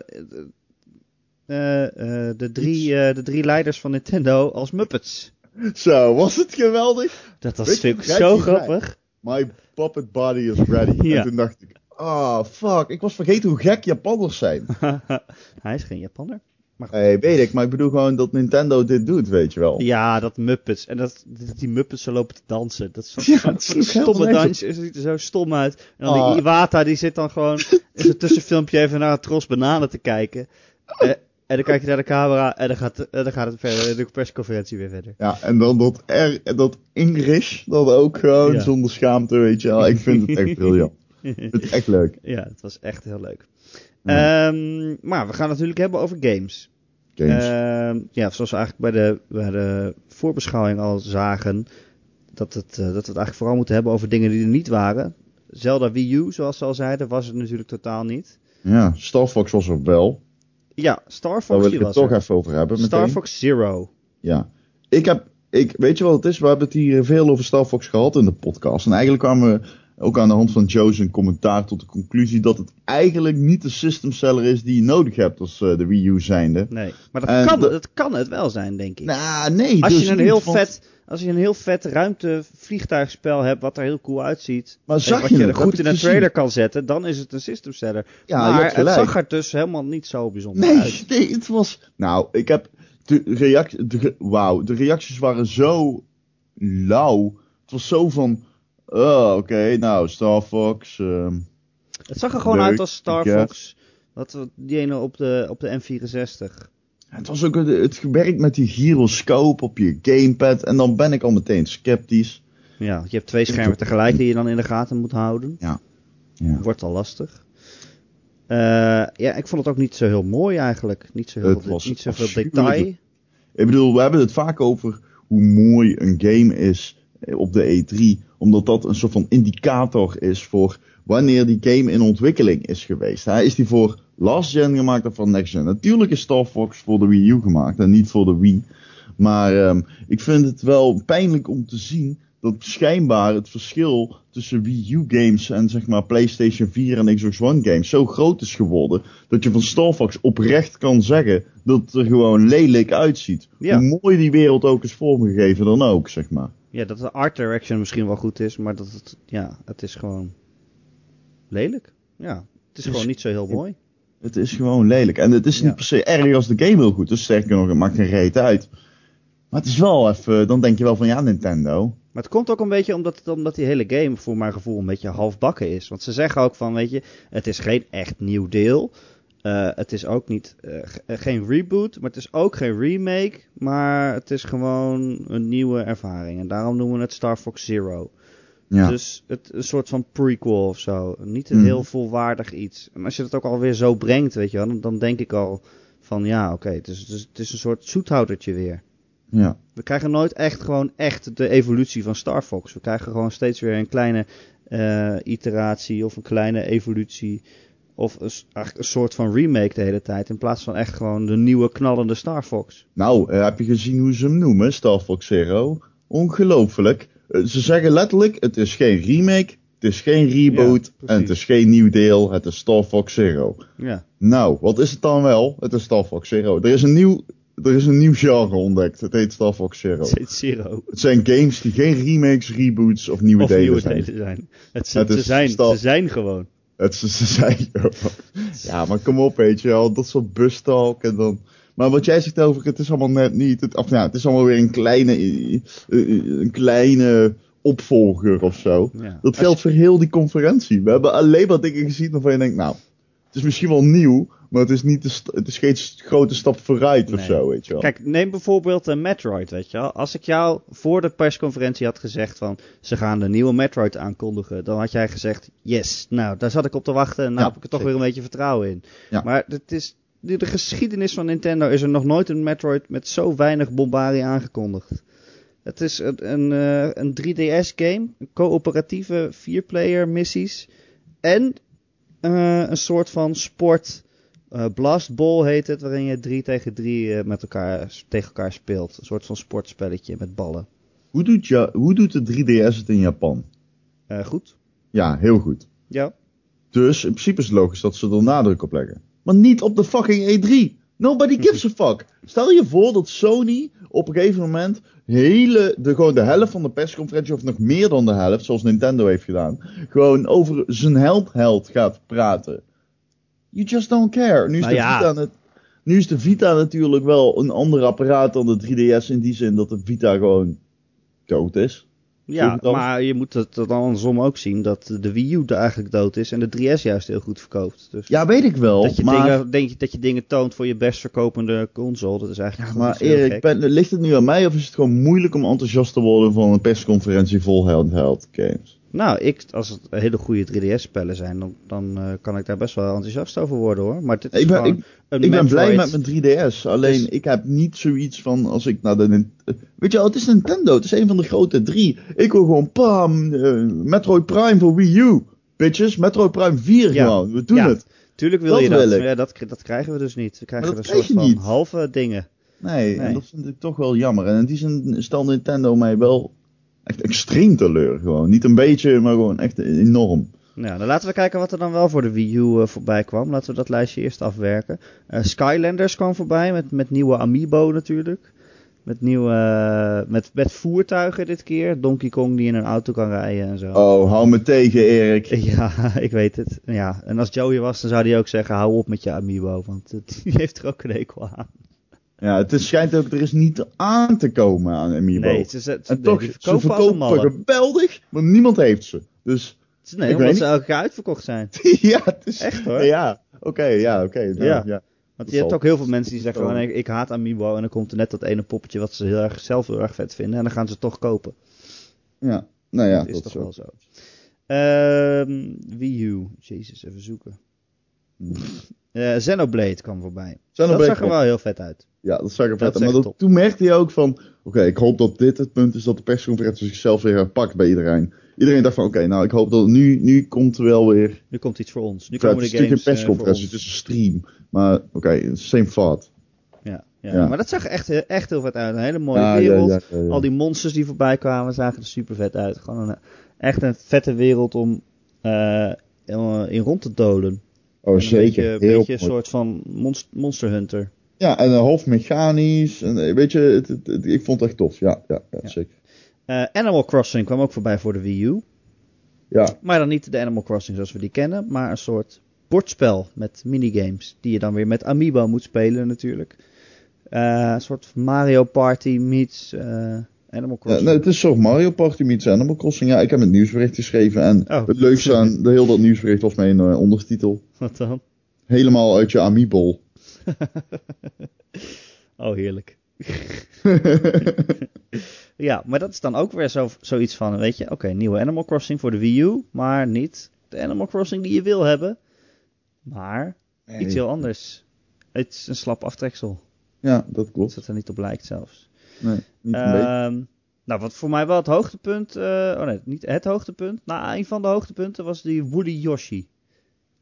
eh, eh, de, drie, eh, de drie leiders van Nintendo als Muppets. Zo, was het geweldig? Dat was je zo grappig. My puppet body is ready. Ja. En toen dacht ik, ah, fuck, ik was vergeten hoe gek Japanners zijn. Hij is geen Japanner. hey, weet ik, maar ik bedoel gewoon dat Nintendo dit doet, weet je wel. Ja, dat Muppets. En dat, die Muppets zo lopen te dansen. Dat is zo, Ja, dat is stomme dansje. Het ziet er zo stom uit. En dan Ah. die Iwata, die zit dan gewoon in zijn tussenfilmpje even naar het tros bananen te kijken. Eh, En dan kijk je naar de camera en dan gaat, en dan gaat het verder. De persconferentie weer verder. Ja, en dan dat, R, dat English, dat ook gewoon Ja. zonder schaamte, weet je wel. Ik vind het echt briljant. Het echt leuk. Ja, het was echt heel leuk. Ja. Ehm, maar we gaan het natuurlijk hebben over games. Games. Ehm, ja, zoals we eigenlijk bij de, bij de voorbeschouwing al zagen, dat, het, eh, dat we het eigenlijk vooral moeten hebben over dingen die er niet waren. Zelda Wii U, zoals ze al zeiden, was het natuurlijk totaal niet. ja, Star Fox was er wel. Ja, Star Daar Fox wil die ik het toch er. even over hebben. Star. Fox Zero. Ja. Ik heb, ik, weet je wat het is? We hebben het hier veel over Star Fox gehad in de podcast. En eigenlijk kwamen we ook aan de hand van Joe's een commentaar tot de conclusie dat het eigenlijk niet de system seller is die je nodig hebt als eh, de Wii U zijnde. Nee, maar dat, En kan, dat kan het wel zijn, denk ik. Nou, nee. als, dus je een niet, heel vet, als je een heel vet ruimtevliegtuigspel hebt, wat er heel cool uitziet. Maar zag wat je je het? er goed in een trailer kan zetten, dan is het een system seller. Ja, maar het zag er dus helemaal niet zo bijzonder Nee, uit. nee, het was. Nou, ik heb. De de reacties waren zo lauw. Het was zo van. Oh, oké, nou, Star Fox. ehm, Het zag er gewoon Leuk, uit als Star ja. Fox. Wat die ene op de, op de M64. het was ook het, werk met die gyroscoop op je gamepad. En dan ben ik al meteen sceptisch. Ja, je hebt twee schermen tegelijk die je dan in de gaten moet houden. Ja. Wordt al lastig. Eh, ja, ik vond het ook niet zo heel mooi eigenlijk. Niet zo heel de- niet zoveel detail. Ik bedoel, we hebben het vaak over hoe mooi een game is op de E3. Omdat dat een soort van indicator is voor wanneer die game in ontwikkeling is geweest. Hij is die voor last gen gemaakt of voor next gen? Natuurlijk is Star Fox voor de Wii U gemaakt en niet voor de Wii. Maar ehm, ik vind het wel pijnlijk om te zien dat schijnbaar het verschil tussen Wii U games en zeg maar PlayStation 4 en Xbox One games zo groot is geworden dat je van Star Fox oprecht kan zeggen dat het er gewoon lelijk uitziet. Ja. Hoe mooi die wereld ook is vormgegeven dan ook, zeg maar. Ja, dat de art direction misschien wel goed is, maar dat het, ja, het is gewoon lelijk. Ja, het is gewoon niet zo heel mooi. Het is gewoon lelijk. En het is Ja. niet per se erg als de game heel goed is. Sterker nog, het maakt geen reet uit. Maar het is wel even, dan denk je wel van ja, Nintendo. Maar het komt ook een beetje omdat, omdat die hele game voor mijn gevoel een beetje halfbakken is. Want ze zeggen ook van, weet je, het is geen echt nieuw deel. Eh, het is ook niet, eh, eh, geen reboot, maar het is ook geen remake. Maar het is gewoon een nieuwe ervaring. En daarom noemen we het Star Fox Zero. Ja. Dus het, een soort van prequel of zo. Niet een Mhm. heel volwaardig iets. En als je dat ook alweer zo brengt, weet je wel, dan, dan denk ik al van ja, oké, het, is, het, is, het is een soort zoethoudertje weer. ja. We krijgen nooit echt gewoon echt de evolutie van Star Fox. We krijgen gewoon steeds weer een kleine iteratie of een kleine evolutie. Of een, eigenlijk een soort van remake de hele tijd. In plaats van echt gewoon de nieuwe knallende Star Fox. Nou, eh, heb je gezien hoe ze hem noemen, Star Fox Zero? Ongelooflijk. Eh, ze zeggen letterlijk, het is geen remake, het is geen reboot Ja, en het is geen nieuw deel, het is Star Fox Zero. Ja, Nou, wat is het dan wel? Het is Star Fox Zero. Er is een nieuw, er is een nieuw genre ontdekt. Het heet Star Fox Zero. steeds Zero. Het zijn games die geen remakes, reboots of nieuwe Of delen nieuwe zijn. delen zijn. Het, Het ze zijn. Star- Ze zijn gewoon. Het is, ze zijn Ja, maar kom op, weet je wel. Dat soort bustalk en dan... Maar wat jij zegt over, het is allemaal net niet. Het, of ja, het is allemaal weer een kleine, een kleine opvolger of zo. Ja. Dat geldt voor heel die conferentie. We hebben alleen maar dingen gezien waarvan je denkt, nou, het is misschien wel nieuw, maar het is, niet de het is geen grote stap vooruit of Nee. zo, weet je wel. Kijk, neem bijvoorbeeld een Metroid, weet je wel. Als ik jou voor de persconferentie had gezegd van... ze gaan de nieuwe Metroid aankondigen... dan had jij gezegd, yes. Nou, daar zat ik op te wachten en nou Ja, heb ik er toch zeker. weer een beetje vertrouwen in. Ja. Maar het is, de, de geschiedenis van Nintendo is er nog nooit een Metroid... met zo weinig bombarie aangekondigd. Het is een, een, eh, een 3DS-game, een coöperatieve vierplayer missies... en eh, een soort van sport... Eh, Blast Ball heet het, waarin je 3 tegen 3 met elkaar, tegen elkaar speelt. Een soort van sportspelletje met ballen. Hoe, doet ja, hoe doet de 3DS het in Japan? Eh, goed? Ja, heel goed. Ja. Dus in principe is het logisch dat ze er nadruk op leggen. Maar niet op de fucking E3. Nobody gives a fuck. Stel je voor dat Sony op een gegeven moment hele, de, gewoon de helft van de persconferentie, of nog meer dan de helft, zoals Nintendo heeft gedaan, gewoon over zijn held-held gaat praten. You just don't care. Nu is, Nou de ja. Vita nu is de Vita natuurlijk wel een ander apparaat dan de 3DS in die zin dat de Vita gewoon dood is. Ja, maar je moet het dan andersom ook zien dat de Wii U eigenlijk dood is en de 3DS juist heel goed verkoopt. Dus Ja, weet ik wel. dat, je maar, dingen, denk je, dat je dingen toont voor je best verkopende console, dat is eigenlijk Ja, maar Erik, ben- ligt het nu aan mij of is het gewoon moeilijk om enthousiast te worden van een persconferentie vol handheld games? Nou, ik, als het hele goede 3DS-spellen zijn, dan, dan eh, kan ik daar best wel enthousiast over worden hoor. Maar dit is Ik ben, ik, een ik ben blij met mijn 3DS, alleen Dus- ik heb niet zoiets van als ik naar de... Eh, Weet je wel, het is Nintendo, het is een van de grote drie. Ik wil gewoon pam, eh, Metroid Prime voor Wii U. Bitches, Metroid Prime 4 Ja. gewoon, we doen Ja. het. Tuurlijk wil Dat je dat, wil ja, dat, dat krijgen we dus niet. We krijgen een dat soort krijg van niet. halve dingen. Nee, Nee. en dat vind ik toch wel jammer. En in die zin stelt Nintendo mij wel echt extreem teleur gewoon. Niet een beetje, maar gewoon echt enorm. Nou, dan laten we kijken wat er dan wel voor de Wii U eh, voorbij kwam. Laten we dat lijstje eerst afwerken. Eh, Skylanders kwam voorbij met, met nieuwe Amiibo natuurlijk. Met, nieuwe, eh, met, met voertuigen dit keer. Donkey Kong die in een auto kan rijden en zo. Oh, hou me tegen, Erik. Ja, ik weet het. Ja, en als Joey was, dan zou hij ook zeggen: hou op met je Amiibo. Want het, die heeft er ook een hekel aan. Ja, het is, schijnt ook, er is niet aan te komen aan Amiibo. Nee, ze, ze, ze, en toch, ze verkopen malle. geweldig, maar niemand heeft ze. Dus, Nee, ik omdat ze elke keer uitverkocht zijn. ja, het is... Echt hoor. Ja, oké, ja, oké. nou, Ja. ja. Want je hebt ook heel veel mensen die zeggen: van, ik, ik haat Amiibo. En dan komt er net dat ene poppetje wat ze heel erg, zelf heel erg vet vinden. En dan gaan ze het toch kopen. Ja, nou ja, dat is toch zo. wel zo. Ehm Wii U. Jezus, even zoeken. Eh Xenoblade kwam voorbij. Xenoblade dat zag er wel heel vet uit. Ja, dat zag Dat vet is. Maar dat, toen merkte je ook van... Oké, ik hoop dat dit het punt is dat de persconferentie zichzelf weer herpakt bij iedereen. Iedereen dacht van, oké, nou, ik hoop dat nu, nu komt er wel weer... Nu komt iets voor ons. Nu Ja, komen het de is natuurlijk games een eh, voor persconferentie, ons. het is een stream. Maar, oké, same thought. Ja, ja. Ja. maar dat zag echt, heel- echt heel vet uit. Een hele mooie Ja, wereld. Al die monsters die voorbij kwamen zagen er super vet uit. Gewoon een, echt een vette wereld om eh, in rond te dolen. Oh, Een zeker. beetje, Heel beetje een soort van monst- monster hunter. Ja, en een half mechanisch. En, eh, weet je, het, het- het- ik vond het echt tof. Ja, ja, ja, Ja. zeker. Eh, Animal Crossing kwam ook voorbij voor de Wii U. Ja, Maar dan niet de Animal Crossing zoals we die kennen, maar een soort bordspel met minigames. Die je dan weer met Amiibo moet spelen natuurlijk. Eh, een soort Mario Party meets Animal Crossing. nee, het is zo Mario Party meets Animal Crossing. Ja, ik heb het nieuwsbericht geschreven. En Oh. het leukste aan de heel dat nieuwsbericht was mijn ondertitel. Wat dan? Helemaal uit je Amiibo. Oh, heerlijk. ja, maar dat is dan ook weer zo, zoiets van, weet je, oké, nieuwe Animal Crossing voor de Wii U, maar niet de Animal Crossing die je wil hebben, maar iets heel anders. Het is een slap aftreksel, Ja, dat klopt. het er niet op lijkt zelfs. Nee, niet een beetje. Ehm, nou, wat voor mij wel het hoogtepunt, eh, oh nee, niet het hoogtepunt, nou, een van de hoogtepunten was die Woody Yoshi.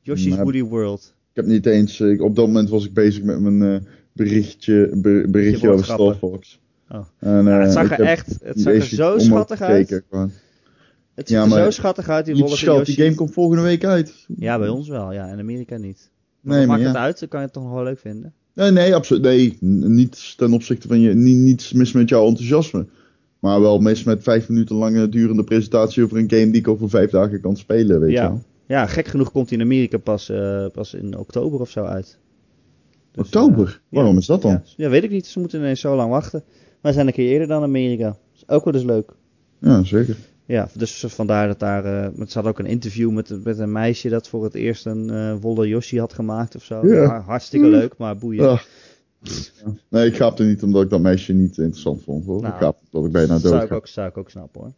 Yoshi's Woody World. Ik heb niet eens... eh, op dat moment was ik bezig met mijn eh, berichtje, ber- berichtje over Star woordgrappen. Fox. Oh. En, Ja, het eh, zag er echt, het zag er zo schattig uit. gekeken. Het ziet Ja, er zo schattig uit, die schat, die game komt volgende week uit. Ja, bij ons wel, ja. In Amerika niet. Maar Nee, wat maar maakt ja. het uit? Dan kan je het toch nog wel leuk vinden. Nee, nee, absoluut. Nee, niet ten opzichte van je. Niet, niets mis met jouw enthousiasme. Maar wel mis met vijf minuten lange durende presentatie over een game die ik over vijf dagen kan spelen, weet je Ja. wel. Ja, gek genoeg komt hij in Amerika pas, eh, pas in oktober of zo uit. Dus, Oktober? eh, Waarom ja. is dat dan? Ja, ja, weet ik niet. Ze moeten ineens zo lang wachten. Wij zijn een keer eerder dan Amerika. Dat is ook wel eens leuk. Ja, zeker. Ja, dus vandaar dat daar... eh ze had ook een interview met, met een meisje dat voor het eerst een eh Wolle Yoshi had gemaakt of zo. Ja. Hartstikke leuk, maar boeien. Ah. Ja. Nee, ik gaapte niet omdat ik dat meisje niet interessant vond. Hoor. Nou, ik gaapte omdat ik bijna Dat dood zou ik, ook, zou ik ook snappen hoor.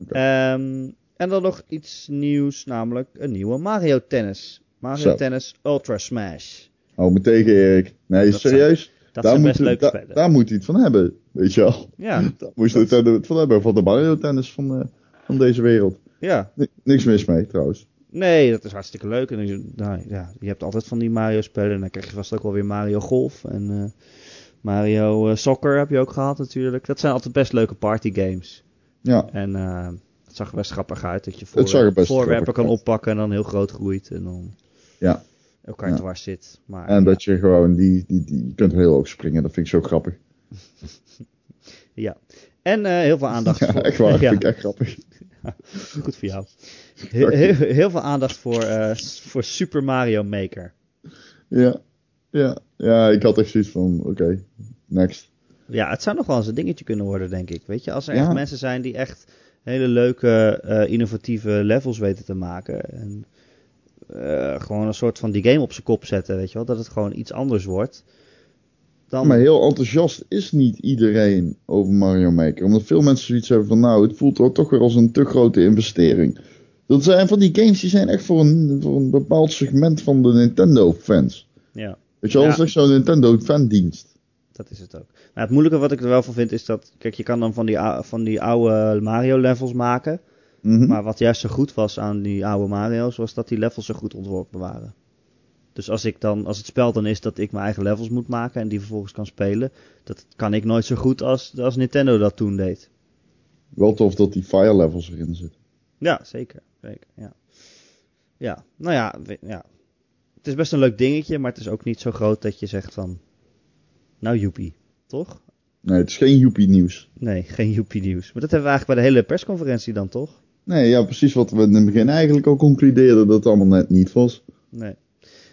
Oké. Ehm, en dan nog iets nieuws, namelijk een nieuwe Mario Tennis. Mario Zo. Tennis Ultra Smash. Hou me tegen, Erik. Nee, Dat serieus? Dat daar, zijn moet, best leuke da- spellen. daar moet hij het van hebben, weet je wel. Ja, Daar moest het het van hebben, van de Mario Tennis van, eh, van deze wereld. ja. Ni- niks mis mee, trouwens. Nee, dat is hartstikke leuk. En je, nou, ja, je hebt altijd van die Mario spellen. En dan krijg je vast ook wel weer Mario Golf. En eh, Mario eh, Soccer heb je ook gehad natuurlijk. Dat zijn altijd best leuke partygames. Ja, En het zag er best grappig uit. Dat je voor, er voorwerpen kan uit. oppakken en dan heel groot groeit. En dan Ja. elkaar Ja. dwars zit. Maar, en ja. dat je gewoon die, die, die, je kunt heel hoog springen, dat vind ik zo grappig. Ja. En heel veel aandacht Ja, voor... echt waar, Ja, vind ik echt grappig. goed voor jou. Heel, heel, heel veel aandacht voor, voor Super Mario Maker. Ja, ja, ja, ik had echt zoiets van, oké, next. Ja, het zou nog wel eens een dingetje kunnen worden, denk ik. Weet je, als er echt mensen zijn die echt hele leuke, eh, innovatieve levels weten te maken. En eh, gewoon een soort van die game op zijn kop zetten, weet je wel. Dat het gewoon iets anders wordt. Dan, Maar heel enthousiast is niet iedereen over Mario Maker. Omdat veel mensen zoiets hebben van, nou, het voelt wel toch weer als een te grote investering. Dat zijn van die games die zijn echt voor een, voor een bepaald segment van de Nintendo-fans. ja, Weet je wel, Ja. dat is echt zo'n Nintendo-fandienst. dat is het ook. Nou, het moeilijke wat ik er wel van vind is dat, kijk, je kan dan van die, van die oude Mario levels maken. Mhm. Maar wat juist zo goed was aan die oude Mario's, was dat die levels zo goed ontworpen waren. Dus als ik dan, als het spel dan is dat ik mijn eigen levels moet maken en die vervolgens kan spelen, dat kan ik nooit zo goed als, als Nintendo dat toen deed. Wel tof dat die fire levels erin zitten. Ja, zeker. zeker ja. ja, nou ja, ja. Het is best een leuk dingetje, maar het is ook niet zo groot dat je zegt van, nou joepie, toch? Nee, het is geen Joepie nieuws. Nee, geen joepie nieuws. Maar dat hebben we eigenlijk bij de hele persconferentie dan, toch? Nee, ja, precies wat we in het begin eigenlijk al concludeerden dat het allemaal net niet was. Nee.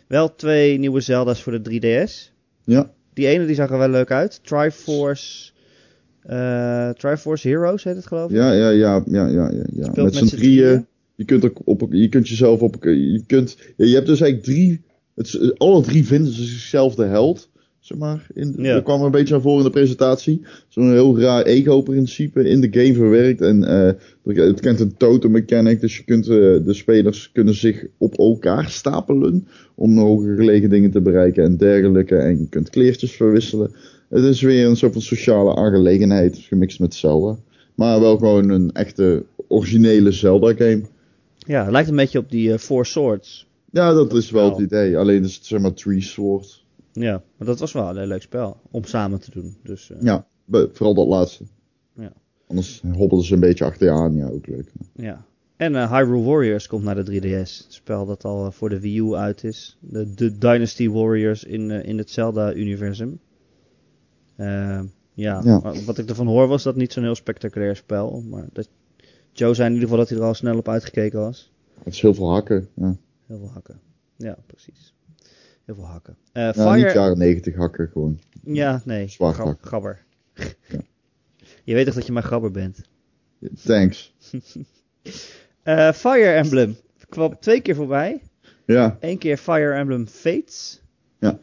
Wel twee nieuwe Zelda's voor de 3DS. Ja, Die ene die zag er wel leuk uit. Triforce. eh Triforce Heroes heet het geloof ik. ja, ja, ja, ja, ja, ja. Met met z'n drieën. Je kunt, ook op, je kunt jezelf op, je kunt, je hebt dus eigenlijk drie, het, alle drie vinden ze zichzelf de held, zeg maar. In, Ja. Dat kwam er een beetje naar voren in de presentatie. Zo'n heel raar ego-principe in de game verwerkt. En eh, het kent een totem mechanic, dus je kunt, eh, de spelers kunnen zich op elkaar stapelen om hoger gelegen dingen te bereiken en dergelijke. En je kunt kleertjes verwisselen. Het is weer een soort van sociale aangelegenheid, gemixt met Zelda. Maar wel gewoon een echte originele Zelda-game. Ja, het lijkt een beetje op die eh, Four Swords. Ja, dat is wel het Wel. idee. Alleen is het zeg maar Tree Sword. Ja, maar dat was wel een heel leuk spel om samen te doen. Dus eh, Ja, vooral dat laatste. Ja. Anders hobbelden ze een beetje achter je aan. Ja, ook leuk. ja. En eh, Hyrule Warriors komt naar de 3DS. Een spel dat al eh, voor de Wii U uit is. De, de Dynasty Warriors in, in het Zelda-universum. Ja, Ja. wat ik ervan hoor was dat niet zo'n heel spectaculair spel. Maar dat, Joe zei in ieder geval dat hij er al snel op uitgekeken was. Het is heel veel hakken. Ja, Heel veel hakken. Ja, precies. Heel veel hakken. Ja Fire... niet jaren 90 hakken gewoon. Ja, nee. Zwart Grab- hak. Gabber. Ja. Je weet toch dat je maar gabber bent. Thanks. Eh, Fire Emblem kwam twee keer voorbij. Ja, Eén keer Fire Emblem Fates. Ja.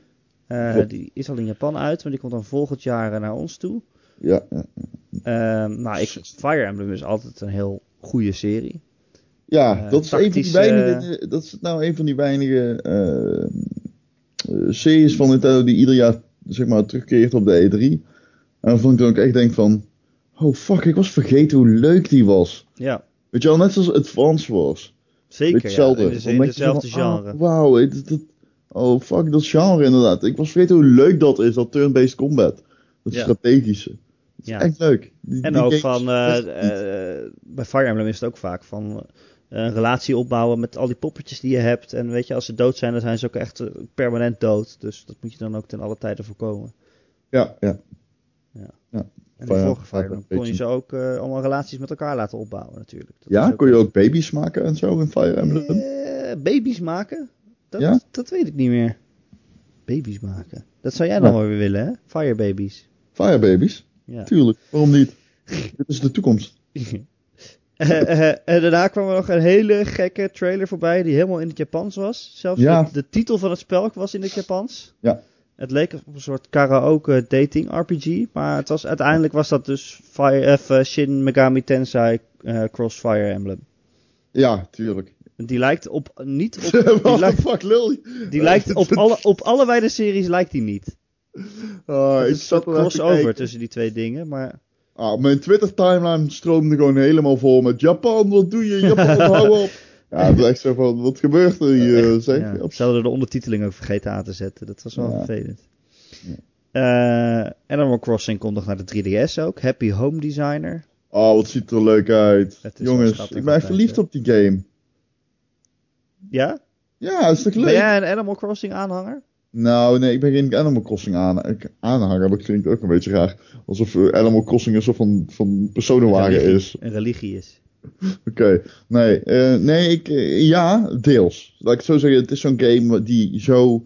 Eh, die is al in Japan uit, maar die komt dan volgend jaar naar ons toe. ja, ja. Ehm, nou, ik, Fire Emblem is altijd een heel goede serie. Ja, dat is een van die weinige, dat is nou een van die weinige series van Nintendo die ieder jaar zeg maar terugkeert op de E3. En dan vond ik dan ook echt denk van, oh fuck, ik was vergeten hoe leuk die was. Ja, Weet je wel, net zoals Advance Wars. zeker. Beetje Ja, hetzelfde. in, de- Dan in denk je dezelfde van, ah, genre. Wauw, het- dat- oh fuck, dat genre inderdaad. Ik was vergeten hoe leuk dat is, dat turn-based combat. Dat Ja. strategische. Dat is Ja. echt leuk. Die- En die ook van, eh, eh, bij Fire Emblem is het ook vaak van een relatie opbouwen met al die poppetjes die je hebt. En weet je, als ze dood zijn, dan zijn ze ook echt eh, permanent dood. Dus dat moet je dan ook ten alle tijde voorkomen. ja, ja. En Fire- de vorige Fire Fire Emblem kon je ze ook eh, allemaal relaties met elkaar laten opbouwen natuurlijk. Dat ja, kon je ook baby's maken en zo in Fire Emblem? Eh, baby's maken? Dat, Ja? dat weet ik niet meer. Baby's maken. Dat zou jij dan Ja. wel weer willen, hè? Fire babies. Fire baby's? Ja. Tuurlijk, waarom niet? Dit is de toekomst. Eh, eh, en daarna kwam er nog een hele gekke trailer voorbij die helemaal in het Japans was. Zelfs Ja. de, de titel van het spel was in het Japans. Ja. Het leek op een soort karaoke dating RPG, maar het was, uiteindelijk was dat dus Fire, eh, Shin Megami Tensei eh, Cross Fire Emblem. Ja, tuurlijk. Die lijkt op niet op, die lijkt, fuck lul die lijkt op, alle, op allebei de series lijkt die niet. Het ik is een zat er crossover tussen die twee dingen, maar Ah, mijn Twitter timeline stroomde gewoon helemaal vol met Japan, wat doe je? Japan, hou op. Ja, het is echt zo van, wat gebeurt er hier? Zeg? ja. Op- Ze hadden de ondertiteling ook vergeten aan te zetten. Dat was wel Ja. vervelend. Eh Animal Crossing komt nog naar de 3DS ook. Happy Home Designer. Oh, wat ziet er leuk uit. Jongens, ik ben echt verliefd op die game. Ja? Ja, is toch leuk? Ben jij een Animal Crossing aanhanger? Nou, nee, ik ben geen Animal Crossing aan, ik- aanhanger. Dat klinkt ook een beetje raar. Alsof eh, Animal Crossing een soort van, van personenwagen is. Een religie is. Oké, nee, eh, nee, ik, eh, ja, deels. Laat ik het zo zeggen, het is zo'n game die zo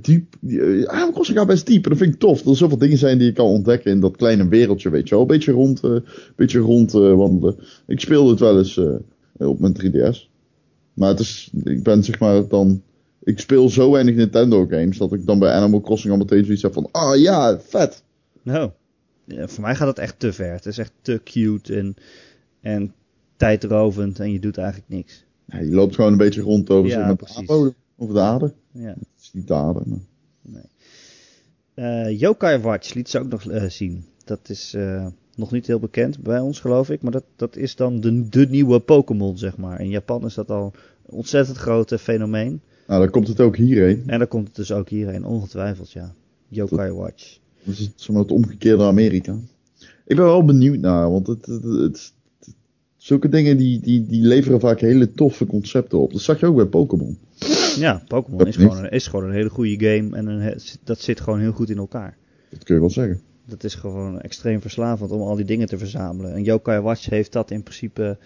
diep, die, uh, Animal Crossing gaat best diep en dat vind ik tof. Dat er zoveel dingen zijn die je kan ontdekken in dat kleine wereldje, weet je wel. Een beetje rond, beetje rond wandelen. Ik speelde het wel eens op mijn 3DS. Maar het is, ik ben zeg maar dan, ik speel zo weinig Nintendo games dat ik dan bij Animal Crossing al meteen zoiets heb van, ah ja, vet. Nou, ja, voor mij gaat het echt te ver. Het is echt te cute en, en tijdrovend en je doet eigenlijk niks. Ja, je loopt gewoon een beetje rond over, Ja, precies. de of de aarde. Ja. Het is niet de aarde, maar... Eh Yokai Watch liet ze ook nog eh, zien. Dat is eh, nog niet heel bekend bij ons, geloof ik. Maar dat, dat is dan de, de nieuwe Pokémon, zeg maar. In Japan is dat al een ontzettend grote fenomeen. Nou, dan komt het ook hierheen. En dan komt het dus ook hierheen, ongetwijfeld, ja. Yokai Watch. Dat is het omgekeerde Amerika. Ik ben wel benieuwd naar, want het, het, het- het- zulke dingen die, die, die leveren vaak hele toffe concepten op. Dat zag je ook bij Pokémon. Ja, Pokémon is gewoon, een, is gewoon een hele goede game. En een, dat zit gewoon heel goed in elkaar. Dat kun je wel zeggen. Dat is gewoon extreem verslavend om al die dingen te verzamelen. En Yokai Watch heeft dat in principe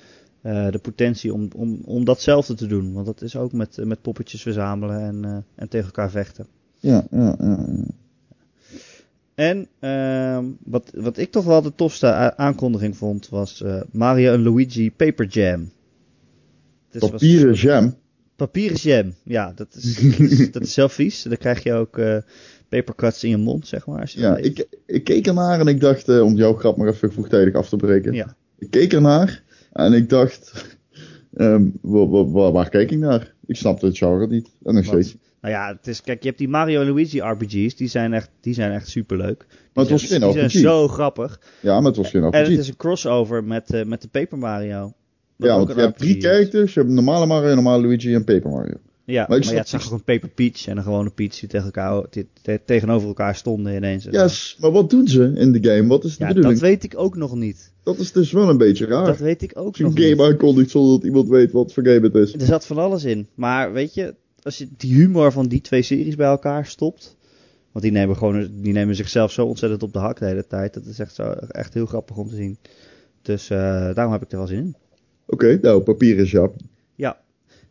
eh, de potentie om, om, om datzelfde te doen. Want dat is ook met, eh, met poppetjes verzamelen en, eh, en tegen elkaar vechten. Ja, ja, ja. ja. En ehm, wat, wat ik toch wel de tofste aankondiging vond, was Mario en Luigi Paper Jam. Dus was- Papieren jam. Papieren jam, ja, dat is, dat is, dat is vies. Dan krijg je ook papercuts in je mond, zeg maar. Als je Ja, ik, ik keek ernaar en ik dacht, om jouw grap maar even vroegtijdig af te breken. Ja. Ik keek ernaar en ik dacht, ehm, wa- wa- wa- waar keek ik naar? Ik snapte het genre niet. En nog Wat? steeds. Nou ja, het is, kijk, je hebt die Mario Luigi RPG's, die zijn echt, die zijn echt superleuk. Maar het was geen Die zijn RPG. zo grappig. Ja, maar het was geen En RPG. het is een crossover met, eh, met de Paper Mario. Ja, want je hebt drie RPG characters. Je hebt normale Mario, normale Luigi en Paper Mario. Ja, Maar maar, ja, het zag niet- ook een Paper Peach en een gewone Peach die tegen elkaar, die te- tegenover elkaar stonden ineens. Yes, maar wat doen ze in de game? Wat is de Ja, bedoeling? dat weet ik ook nog niet. Dat is dus wel een beetje raar. Dat weet ik ook Als je nog een game niet. aankondigt zonder dat iemand weet wat voor game het is. Er zat van alles in. Maar weet je, als je die humor van die twee series bij elkaar stopt. Want die nemen, gewoon, die nemen zichzelf zo ontzettend op de hak de hele tijd. Dat is echt, zo, echt heel grappig om te zien. Dus eh, daarom heb ik er wel zin in. Oké, nou, papier is ja. Ja,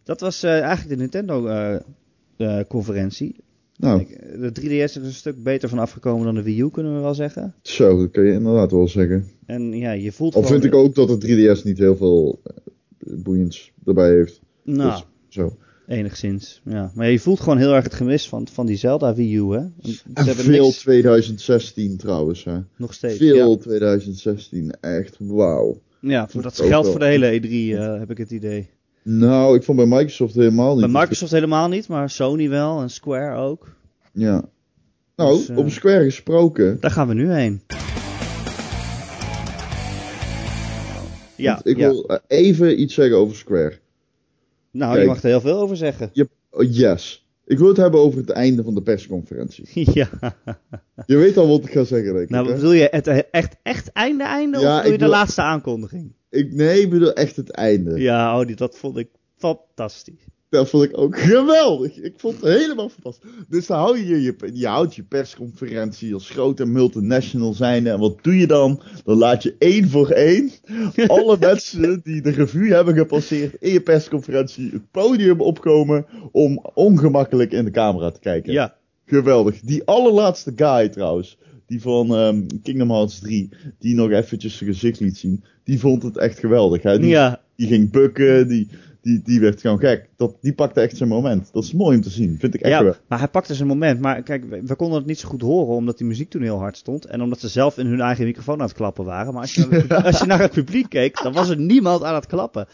dat was eh, eigenlijk de Nintendo-conferentie. Nou, de 3DS is een stuk beter van afgekomen dan de Wii U, kunnen we wel zeggen. zo, dat kun je inderdaad wel zeggen. En ja, je voelt Al vind ik ook dat de 3DS niet heel veel eh, boeiends erbij heeft. Nou, Dus, zo. enigszins, ja. Maar je voelt gewoon heel erg het gemis van, van die Zelda Wii U, hè. En hebben veel niks, 2016 trouwens, hè. nog steeds. Veel 2016, echt wauw. Ja, voor dat Ook geldt voor de hele E3, eh, heb ik het idee. Nou, ik vond bij Microsoft helemaal niet. Bij Microsoft helemaal niet, maar Sony wel en Square ook. Ja. Nou, Dus, eh, op Square gesproken. Daar gaan we nu heen. Ja, want ik ja. wil eh, even iets zeggen over Square. nou, kijk. je mag er heel veel over zeggen. Je, oh, yes. Ik wil het hebben over het einde van de persconferentie. ja. Je weet al wat ik ga zeggen, denk ik. Nou, hè? bedoel je het echt, echt einde einde Ja, of bedoel je de wil- laatste aankondiging? Ik nee, ik bedoel echt het einde. Ja, oh, die, dat vond ik fantastisch. Dat vond ik ook geweldig. Ik vond het helemaal fantastisch. Dus dan hou je je, je houdt je persconferentie als grote multinational zijnde. En wat doe je dan? Dan laat je één voor één alle mensen die de revue hebben gepasseerd in je persconferentie het podium opkomen om ongemakkelijk in de camera te kijken. Ja, Geweldig. Die allerlaatste guy trouwens, die van ehm, Kingdom Hearts 3, die nog eventjes zijn gezicht liet zien, die vond het echt geweldig. Hè? Die, ja. die ging bukken, die, die, die werd gewoon gek. Dat, die pakte echt zijn moment. Dat is mooi om te zien, vind ik echt ja, wel. maar hij pakte zijn moment. Maar kijk, we, konden het niet zo goed horen, omdat die muziek toen heel hard stond. En omdat ze zelf in hun eigen microfoon aan het klappen waren. Maar als je, naar het, als je naar het publiek keek, dan was er niemand aan het klappen.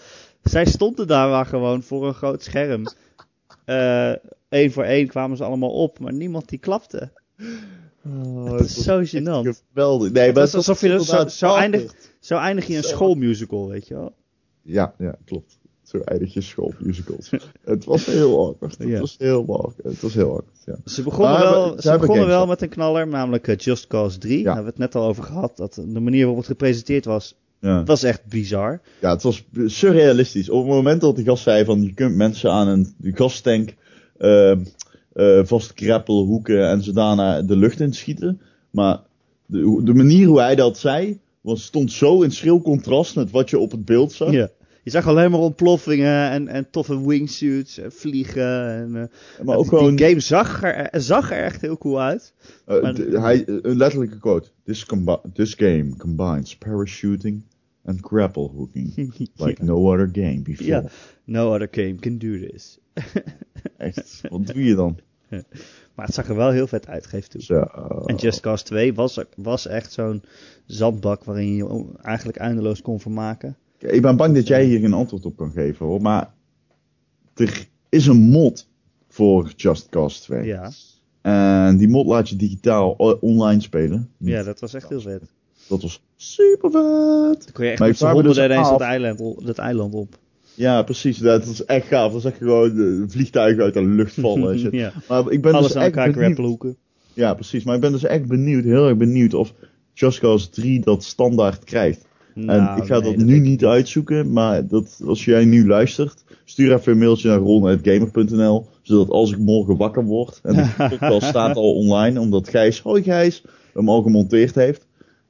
Zij stonden daar maar gewoon voor een groot scherm. Eén voor één kwamen ze allemaal op, maar niemand die klapte. Oh, Het is zo gênant. Geweldig. Nee, Het maar was alsof je zo, zo, eindig, zo eindig je een Zo. schoolmusical, weet je wel. Ja, ja, klopt. Zo eindig je schoolmusicals. het was heel awkward. Het Ja. was heel awkward. Het was heel awkward, ja. Ze begonnen Maar wel, ze begonnen wel met een knaller, namelijk eh, Just Cause 3. Ja. Daar hebben we het net al over gehad. Dat de manier waarop het gepresenteerd was, Ja. was echt bizar. Ja, het was surrealistisch. Op het moment dat die gast zei van je kunt mensen aan een die gastank ehm eh vastkrappelen, hoeken en ze daarna de lucht in schieten. Maar de, de manier hoe hij dat zei, was, stond zo in schril contrast met wat je op het beeld zag. Ja. Je zag alleen maar ontploffingen en, en toffe wingsuits en vliegen. En, eh, Maar ook die gewoon, game zag er, zag er echt heel cool uit. eh, maar- d- hij, een letterlijke quote. This game combines parachuting and grapple hooking. Like no other game before. Ja. No other game can do this. Echt, wat doe je dan? Maar het zag er wel heel vet uit, geef toe. Zo. En Just Cause 2 was, was echt zo'n zandbak waarin je je eigenlijk eindeloos kon vermaken. Ik ben bang dat jij hier geen antwoord op kan geven hoor. Maar er is een mod voor Just Cause 2. Ja, En die mod laat je digitaal online spelen. ja dat was echt heel vet. Dat was super vet. Dan kon je echt Maar met dus honderden ineens af- dat eiland, op- dat eiland op. Ja, precies. Dat is echt gaaf. Dat is echt gewoon eh, vliegtuigen uit de lucht vallen. en shit. ja. Maar ik ben Alles dus aan echt elkaar. Ja, precies. Maar ik ben dus echt benieuwd, heel erg benieuwd of Just Cause 3 dat standaard krijgt. en Nou, ik ga nee, dat, nu niet uitzoeken, maar dat, als jij nu luistert, stuur even een mailtje naar ron.gamer.nl, zodat als ik morgen wakker word, en de podcast staat al online, omdat Gijs, hoi Gijs, hem al gemonteerd heeft,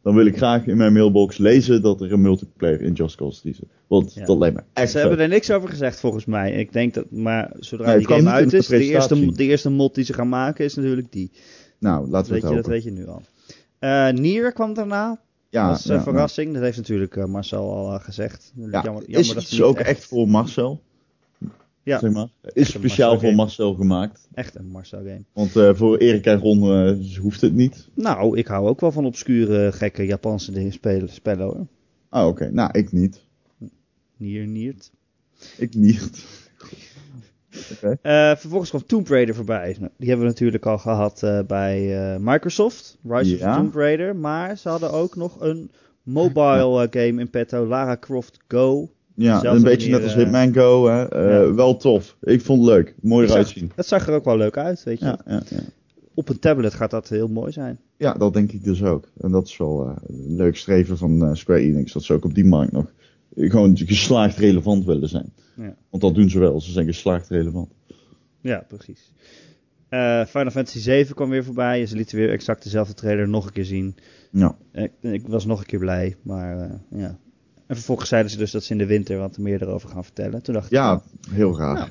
dan wil ik graag in mijn mailbox lezen dat er een multiplayer in Just Cause 3 zit. Want Ja. dat lijkt me echt Ze hebben er niks over gezegd volgens mij. Ik denk dat, maar zodra Nee, het die game uit is, de eerste, de eerste mod die ze gaan maken is natuurlijk die. Nou, laten we Weet het je, dat weet je nu al. Eh Nier kwam daarna, Ja, als eh, ja, verrassing. Dat heeft natuurlijk eh, Marcel al eh, gezegd. Ja, jammer, jammer is dat iets ook echt voor Marcel. Ja. Zeg maar. Is speciaal Marcel voor game. Marcel gemaakt. echt een Marcel game. Want eh, voor Erik en Ron eh, hoeft het niet. Nou, ik hou ook wel van obscure, gekke Japanse dingen spelen, spellen hoor. Ah, oké. Nou, ik niet. Nier, Niert. Ik niet. Eh, vervolgens kwam Tomb Raider voorbij. Nou, die hebben we natuurlijk al gehad eh, bij Microsoft. Rise Ja. of Tomb Raider. Maar ze hadden ook nog een mobile game in petto. Lara Croft Go. Ja, een beetje net als eh, Hitman Go. Hè. Eh, ja. Wel tof. Ik vond het leuk. Mooi eruit zien. het zag er ook wel leuk uit, weet je. Ja, ja, ja. Op een tablet gaat dat heel mooi zijn. ja, dat denk ik dus ook. En dat is wel eh, een leuk streven van Square Enix. Dat ze ook op die markt nog gewoon geslaagd relevant willen zijn. Ja. Want dat doen ze wel. Ze zijn geslaagd relevant. Ja, precies. Final Fantasy 7 kwam weer voorbij. Ze lieten weer exact dezelfde trailer nog een keer zien. Ja. Ik, ik was nog een keer blij, maar ja. En vervolgens zeiden ze dus dat ze in de winter wat meer erover gaan vertellen. Toen dacht ik, Ja, nou, heel raar. Ja.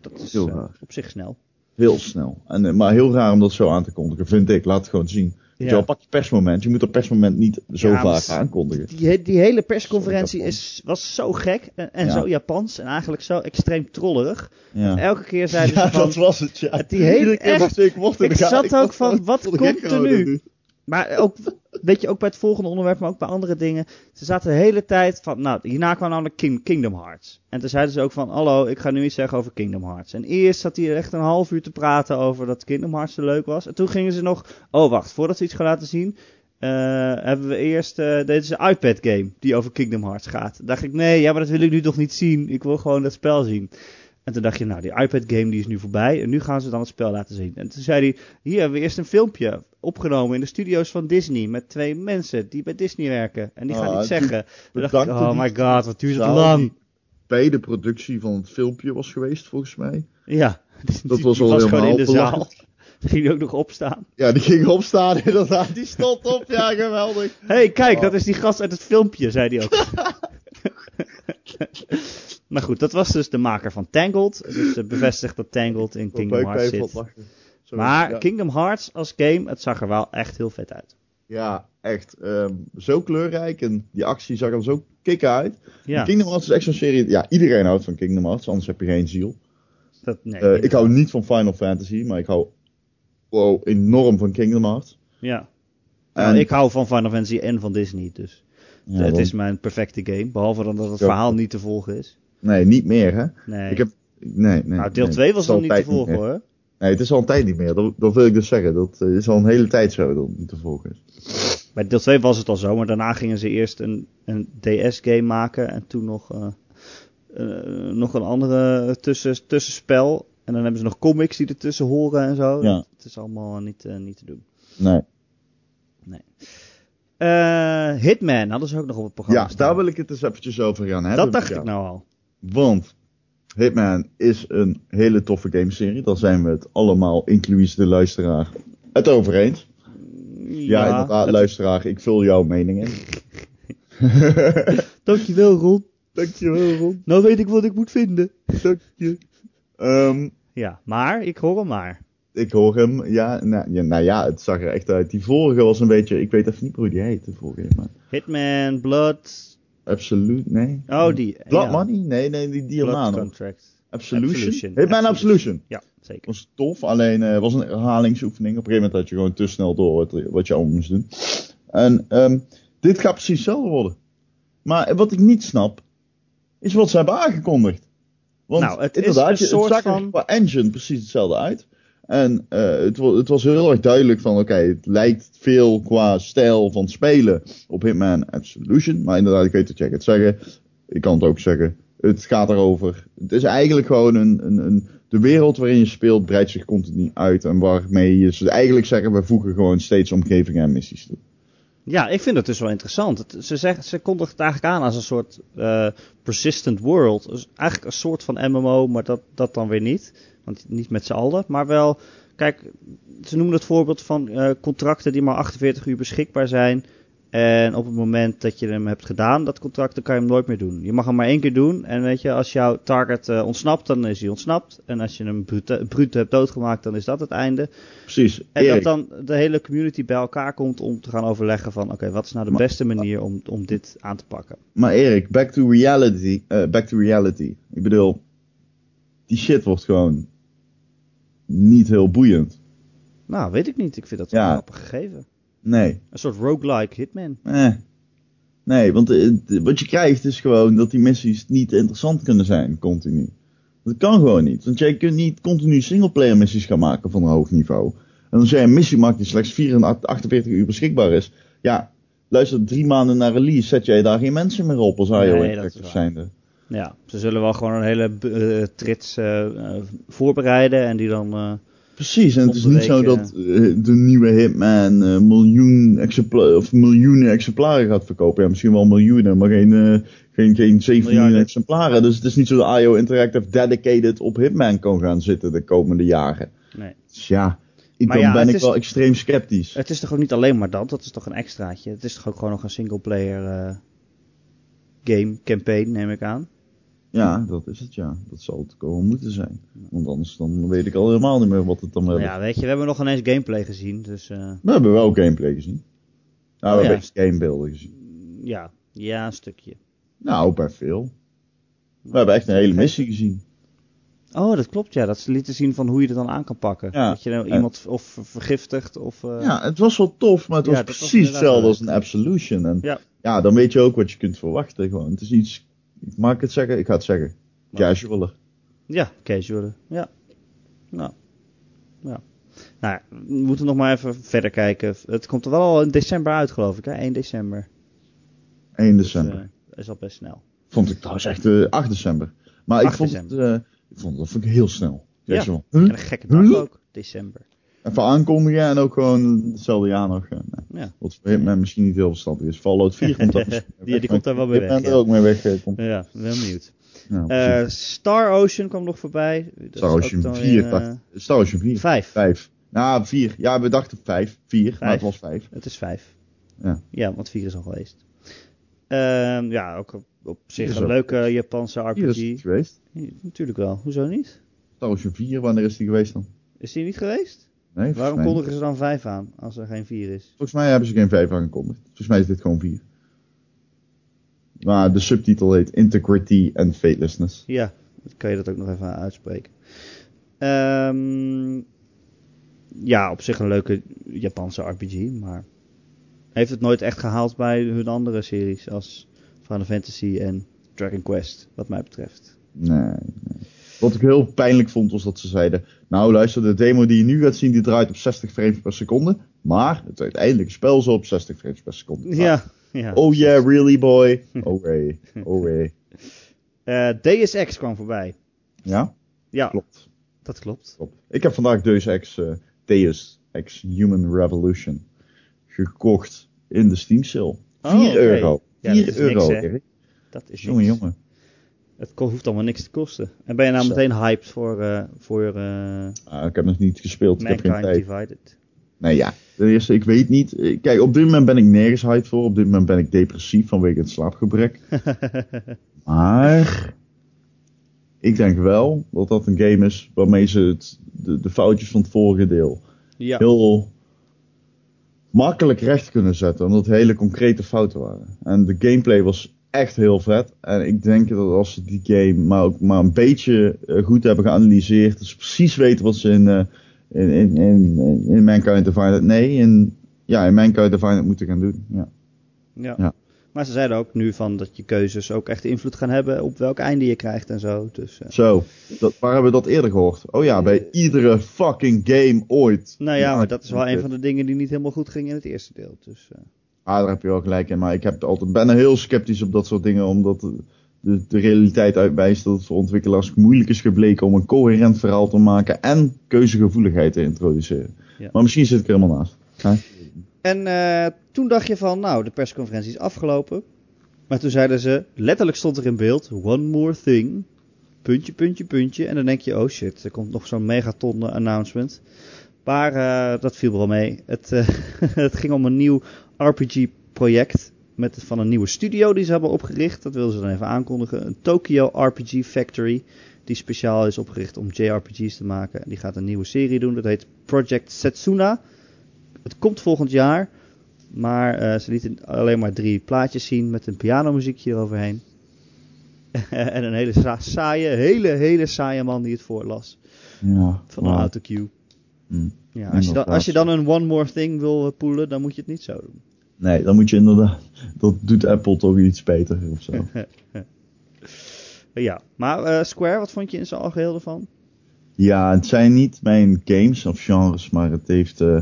dat is heel eh, raar. op zich snel. Heel snel. En, eh, maar heel raar om dat zo aan te kondigen, vind ik. Laat het gewoon zien. Ja. wel, pak je persmoment. Je moet dat persmoment niet zo Ja, vaak aankondigen. Die, die hele persconferentie is, was zo gek en, en Ja. zo Japans en eigenlijk zo extreem trollerig. Ja, Elke keer zeiden ja ze van... dat was het, ja. Die hele- echt, ik, mocht ik zat ook van, wat komt er nu? Maar ook, weet je, ook bij het volgende onderwerp, maar ook bij andere dingen. Ze zaten de hele tijd van, nou, hierna kwam namelijk King, Kingdom Hearts. En toen zeiden ze ook van, hallo, ik ga nu iets zeggen over Kingdom Hearts. En eerst zat hij echt een half uur te praten over dat Kingdom Hearts zo leuk was. En toen gingen ze nog, oh wacht, voordat ze iets gaan laten zien, eh, hebben we eerst, eh deze iPad game die over Kingdom Hearts gaat. Toen dacht ik, nee, ja, maar dat wil ik nu toch niet zien. Ik wil gewoon dat spel zien. En toen dacht je, nou, die iPad game die is nu voorbij. En nu gaan ze dan het spel laten zien. En toen zei hij, hier hebben we eerst een filmpje opgenomen in de studio's van Disney. Met twee mensen die bij Disney werken. En die gaan Ah, iets zeggen. Toen dacht ik, oh my god, wat duurt het lang. bij de productie van het filmpje was geweest, volgens mij. Ja, die, Dat was al gewoon in de zaal. Die ging ook nog opstaan. Ja, die ging opstaan inderdaad. Die stond op, ja, geweldig. Hé, hey, kijk, Oh. dat is die gast uit het filmpje, zei hij ook. Maar goed, dat was dus de maker van Tangled. Dus uh, bevestigd dat Tangled in Kingdom Hearts zit. Sorry, Maar ja. Kingdom Hearts als game, het zag er wel echt heel vet uit. Ja, echt. ehm, zo kleurrijk en die actie zag er zo kicken uit. Ja, Kingdom Hearts is echt zo'n serie. Ja, iedereen houdt van Kingdom Hearts, anders heb je geen ziel. dat, nee, Eh, ik hou niet van Final Fantasy, maar ik hou wow, enorm van Kingdom Hearts. Ja. En, Nou, ik hou van Final Fantasy en van Disney, dus ja, het dan- is mijn perfecte game. Behalve dan dat het verhaal niet te volgen is. Nee, niet meer hè. Nee. Ik heb, nee, nee. nou, deel nee, 2 het was al nog niet te volgen hoor. Nee, het is al een tijd niet meer. Dat, dat wil ik dus zeggen. Dat eh, is al een hele tijd zo dat het niet te volgen is. Bij deel 2 was het al zo, maar daarna gingen ze eerst een, een DS-game maken en toen nog, eh, eh, nog een andere tussen, tussenspel. En dan hebben ze nog comics die ertussen horen en zo. Ja. Het is allemaal niet, niet te doen. Nee. Eh, Hitman hadden ze ook nog op het programma Ja, staan. daar wil ik het eens eventjes over gaan hebben. Dat dacht Ja. ik nou al. Want Hitman is een hele toffe gameserie. Daar zijn we het allemaal, inclusief de luisteraar, het over eens. Ja, inderdaad, het- luisteraar, ik vul jouw mening in. Dankjewel, Ron. Dankjewel, Ron. Nou weet ik wat ik moet vinden. Dank je. Ehm, Ja, maar, ik hoor hem maar. ik hoor hem, ja nou, ja, nou ja, het zag er echt uit. Die vorige was een beetje, ik weet even niet hoe die heet, de vorige, maar Hitman, Blood. Absolute, nee. Oh, die. Blood ja. Money? Nee, nee, die Diamano. Contract. Absolution? Absolution. Hitman Absolution. Absolution. Ja, zeker. was tof, alleen eh was een herhalingsoefening. Op een gegeven moment had je gewoon te snel door wat, wat je allemaal moest doen. En ehm, dit gaat precies hetzelfde worden. Maar wat ik niet snap, is wat ze hebben aangekondigd. Want Nou, het is inderdaad, een je- soort het zag er van- qua engine precies hetzelfde uit. En eh, het, het was heel erg duidelijk van, oké, het lijkt veel qua stijl van spelen op Hitman Absolution. Maar inderdaad, ik weet wat jij gaat zeggen. Ik kan het ook zeggen. Het gaat erover. Het is eigenlijk gewoon een, een, een de wereld waarin je speelt breidt zich continu uit. En waarmee je ze eigenlijk zeggen, we voegen gewoon steeds omgevingen en missies toe. Ja, ik vind het dus wel interessant. Het, ze, zeggen, ze kondigt het eigenlijk aan als een soort eh, persistent world. Dus eigenlijk een soort van MMO, maar dat, dat dan weer niet. Want niet met z'n allen. Maar wel, kijk, ze noemen het voorbeeld van eh, contracten die maar 48 uur beschikbaar zijn. En op het moment dat je hem hebt gedaan, dat contract, dan kan je hem nooit meer doen. Je mag hem maar één keer doen. En weet je, als jouw target eh, ontsnapt, dan is hij ontsnapt. En als je hem bruut, bruut hebt doodgemaakt, dan is dat het einde. Precies. En Erik, dat dan de hele community bij elkaar komt om te gaan overleggen van... oké, wat is nou de Maar- beste manier om, om dit aan te pakken? Maar Erik, back to reality. eh, back to reality. Ik bedoel, die shit wordt gewoon niet heel boeiend. Nou, weet ik niet. Ik vind dat Ja. wel een grappig gegeven. Nee. Een soort roguelike hitman. Eh. Nee, want eh, wat je krijgt is gewoon dat die missies niet interessant kunnen zijn, continu. Dat kan gewoon niet. Want jij kunt niet continu singleplayer missies gaan maken van een hoog niveau. En als jij een missie maakt die slechts 84 48 uur beschikbaar is. Ja, luister, drie maanden na release zet jij daar geen mensen meer op als IO Nee, dat is zijnde. Ja, ze zullen wel gewoon een hele eh, trits eh, eh, voorbereiden en die dan... Precies, en het is niet zo dat de nieuwe Hitman miljoen exempla- of miljoenen exemplaren gaat verkopen. Ja, misschien wel miljoenen, maar geen, geen, geen 7 miljoen exemplaren. Dus het is niet zo dat IO Interactive dedicated op Hitman kan gaan zitten de komende jaren. nee. Dus ja, ik, dan ja, ben ik is- wel extreem sceptisch. Het is toch ook niet alleen maar dat? Dat is toch een extraatje? Het is toch ook gewoon nog een singleplayer eh game, campaign, neem ik aan? Ja, dat is het ja. Dat zal het gewoon moeten zijn. Want anders dan weet ik al helemaal niet meer wat het dan Nou wel ja, weet je, we hebben nog ineens gameplay gezien, dus... eh, We hebben wel gameplay gezien. Nou, we Oh, ja. hebben gamebeelden gezien. ja, ja, een stukje. Nou, bij veel. We hebben echt een hele missie gezien. Oh, dat klopt, ja. Dat ze lieten zien van hoe je er dan aan kan pakken. Ja. Dat je nou En- iemand of vergiftigt of... eh, Ja, het was wel tof, maar het Ja, was precies hetzelfde als een Absolution. En Ja. ja. dan weet je ook wat je kunt verwachten. Gewoon. Het is iets, mag ik het zeggen? Ik ga het zeggen. Casualer. Ja, casual. Ja. Nou. Ja. Nou, ja, we moeten nog maar even verder kijken. Het komt er wel al in december uit, geloof ik, hè? 1 december. 1 Dus, december. eh, dat is al best snel. vond ik trouwens echt eh 8 december. Maar ik 8 vond, het, eh, ik vond dat vond ik heel snel. Ja. En een gekke dag Huh? ook, december. Even aankondigen en ook gewoon hetzelfde jaar nog. eh, nou, Ja. Wat voor Hitman misschien niet heel verstandig is. Fallout 4 komt daar Die- die komt daar wel mee weg, Hitman er ook mee weg. eh, komt. Ja, ben benieuwd. Ja, precies. Star Ocean kwam nog voorbij. Dat is Star Ocean dan 4. weer, dacht- eh, Star Ocean 4. Vijf. Vijf. Nou, vier. Ja, we dachten vijf. Vier, maar Vijf. het was vijf. Het is vijf. Ja. Ja, want vier is al geweest. Ehm, ja, ook op, op zich Is een ook- leuke Japanse Vier is RPG. het geweest. Ja, Natuurlijk wel. Hoezo niet? Star Ocean 4, wanneer is die geweest dan? Is die niet geweest? Nee, Waarom mij, kondigen ze dan vijf aan als er geen vier is? volgens mij hebben ze geen vijf aangekondigd. Volgens mij is dit gewoon vier. Maar de subtitel heet Integrity and Fatelessness. Ja, kan je dat ook nog even uitspreken. Ehm, ja, op zich een leuke Japanse RPG, maar heeft het nooit echt gehaald bij hun andere series als Final Fantasy en Dragon Quest, wat mij betreft. Nee, nee. Wat ik heel pijnlijk vond was dat ze zeiden... Nou luister, de demo die je nu gaat zien die draait op 60 frames per seconde. Maar het uiteindelijke spel zal op 60 frames per seconde. Ja, ja. Oh yeah, really boy? Oh way, oh way. Eh, Deus Ex kwam voorbij. Ja, Ja, klopt. dat klopt. klopt. Ik heb vandaag Deus Ex, eh, Deus Ex Human Revolution gekocht in de Steam sale. 4 Oh, oké. euro. Ja, 4 dat is euro. niks. Dat is Jongen, jongen. Het hoeft allemaal niks te kosten. En ben je nou meteen hyped voor, eh voor eh Ah, ik heb nog niet gespeeld, ik heb geen Mankind. Divided? Nee, ja. Ten eerste, ik weet niet. Kijk, op dit moment ben ik nergens hyped voor. Op dit moment ben ik depressief vanwege het slaapgebrek. maar ik denk wel dat dat een game is waarmee ze het, de, de foutjes van het vorige deel ja. heel makkelijk recht kunnen zetten. Omdat het hele concrete fouten waren. En de gameplay was echt heel vet. En ik denk dat als ze die game maar ook maar een beetje eh, goed hebben geanalyseerd. Dus precies weten wat ze in, eh, in, in, in, in Mankind Divided. Nee, in, ja, in Mankind Divided moeten gaan doen. Ja. Ja. Ja. Maar ze zeiden ook nu van dat je keuzes ook echt invloed gaan hebben op welk einde je krijgt en zo. Dus, eh, Zo, dat, waar hebben we dat eerder gehoord? Oh ja, bij iedere fucking game ooit. nou ja, maar dat is wel een van de dingen die niet helemaal goed gingen in het eerste deel. Dus, eh, Ah, daar heb je wel gelijk in. Maar ik heb altijd, ben heel sceptisch op dat soort dingen. Omdat de, de, realiteit uitwijst dat het voor ontwikkelaars moeilijk is gebleken om een coherent verhaal te maken. En keuzegevoeligheid te introduceren. Ja. Maar misschien zit ik er helemaal naast. Ja. En eh, toen dacht je van, nou, de persconferentie is afgelopen. Maar toen zeiden ze, letterlijk stond er in beeld, one more thing. Puntje, puntje, puntje. En dan denk je, oh shit, er komt nog zo'n megaton announcement. Maar eh, dat viel wel mee. Het, eh, het ging om een nieuw RPG-project. Met, van een nieuwe studio die ze hebben opgericht. Dat wilden ze dan even aankondigen. Een Tokyo RPG Factory. Die speciaal is opgericht om JRPG's te maken. Die gaat een nieuwe serie doen. Dat heet Project Setsuna. Het komt volgend jaar. Maar eh, ze lieten alleen maar drie plaatjes zien met een pianomuziekje eroverheen. en een hele sa- saaie, hele, hele saaie man die het voorlas. Ja, Van een autocue. Hm. Ja, als, je dan, als je dan een One More Thing wil poelen, dan moet je het niet zo doen. Nee, dan moet je inderdaad. Dat doet Apple toch iets beter of zo. Ja, maar eh, Square, wat vond je in zijn algeheel ervan? Ja, het zijn niet mijn games of genres, maar het heeft. eh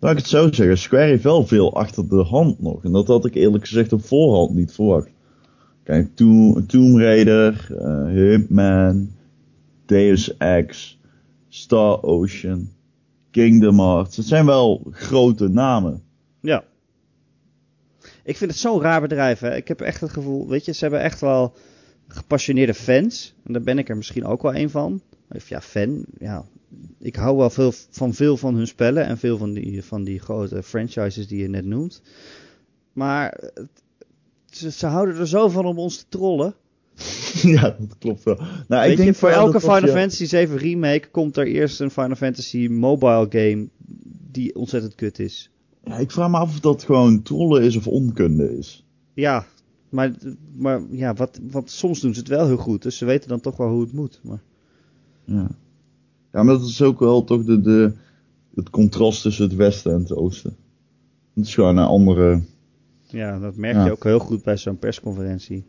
laat ik het zo zeggen, Square heeft wel veel achter de hand nog. En dat had ik eerlijk gezegd op voorhand niet verwacht. Kijk, To- Tomb Raider, eh, Hitman, Deus Ex, Star Ocean, Kingdom Hearts. Het zijn wel grote namen. Ja. Ik vind het zo'n raar bedrijf. Ik heb echt het gevoel, weet je, ze hebben echt wel gepassioneerde fans. En daar ben ik er misschien ook wel een van. Of ja, fan. Ja, ik hou wel veel van veel van hun spellen en veel van die, van die grote franchises die je net noemt. Maar ze, ze houden er zo van om ons te trollen. ja, dat klopt wel. Nou, Weet ik denk je, voor elke Final je- Fantasy 7 remake komt er eerst een Final Fantasy mobile game die ontzettend kut is. Ja, ik vraag me af of dat gewoon trollen is of onkunde is. Ja, maar, maar ja, wat, wat, soms doen ze het wel heel goed. Dus ze weten dan toch wel hoe het moet. Maar, Ja. Ja, maar dat is ook wel toch de, de, het contrast tussen het westen en het oosten. Het is gewoon een andere... ja, dat merk Ja. je ook heel goed bij zo'n persconferentie.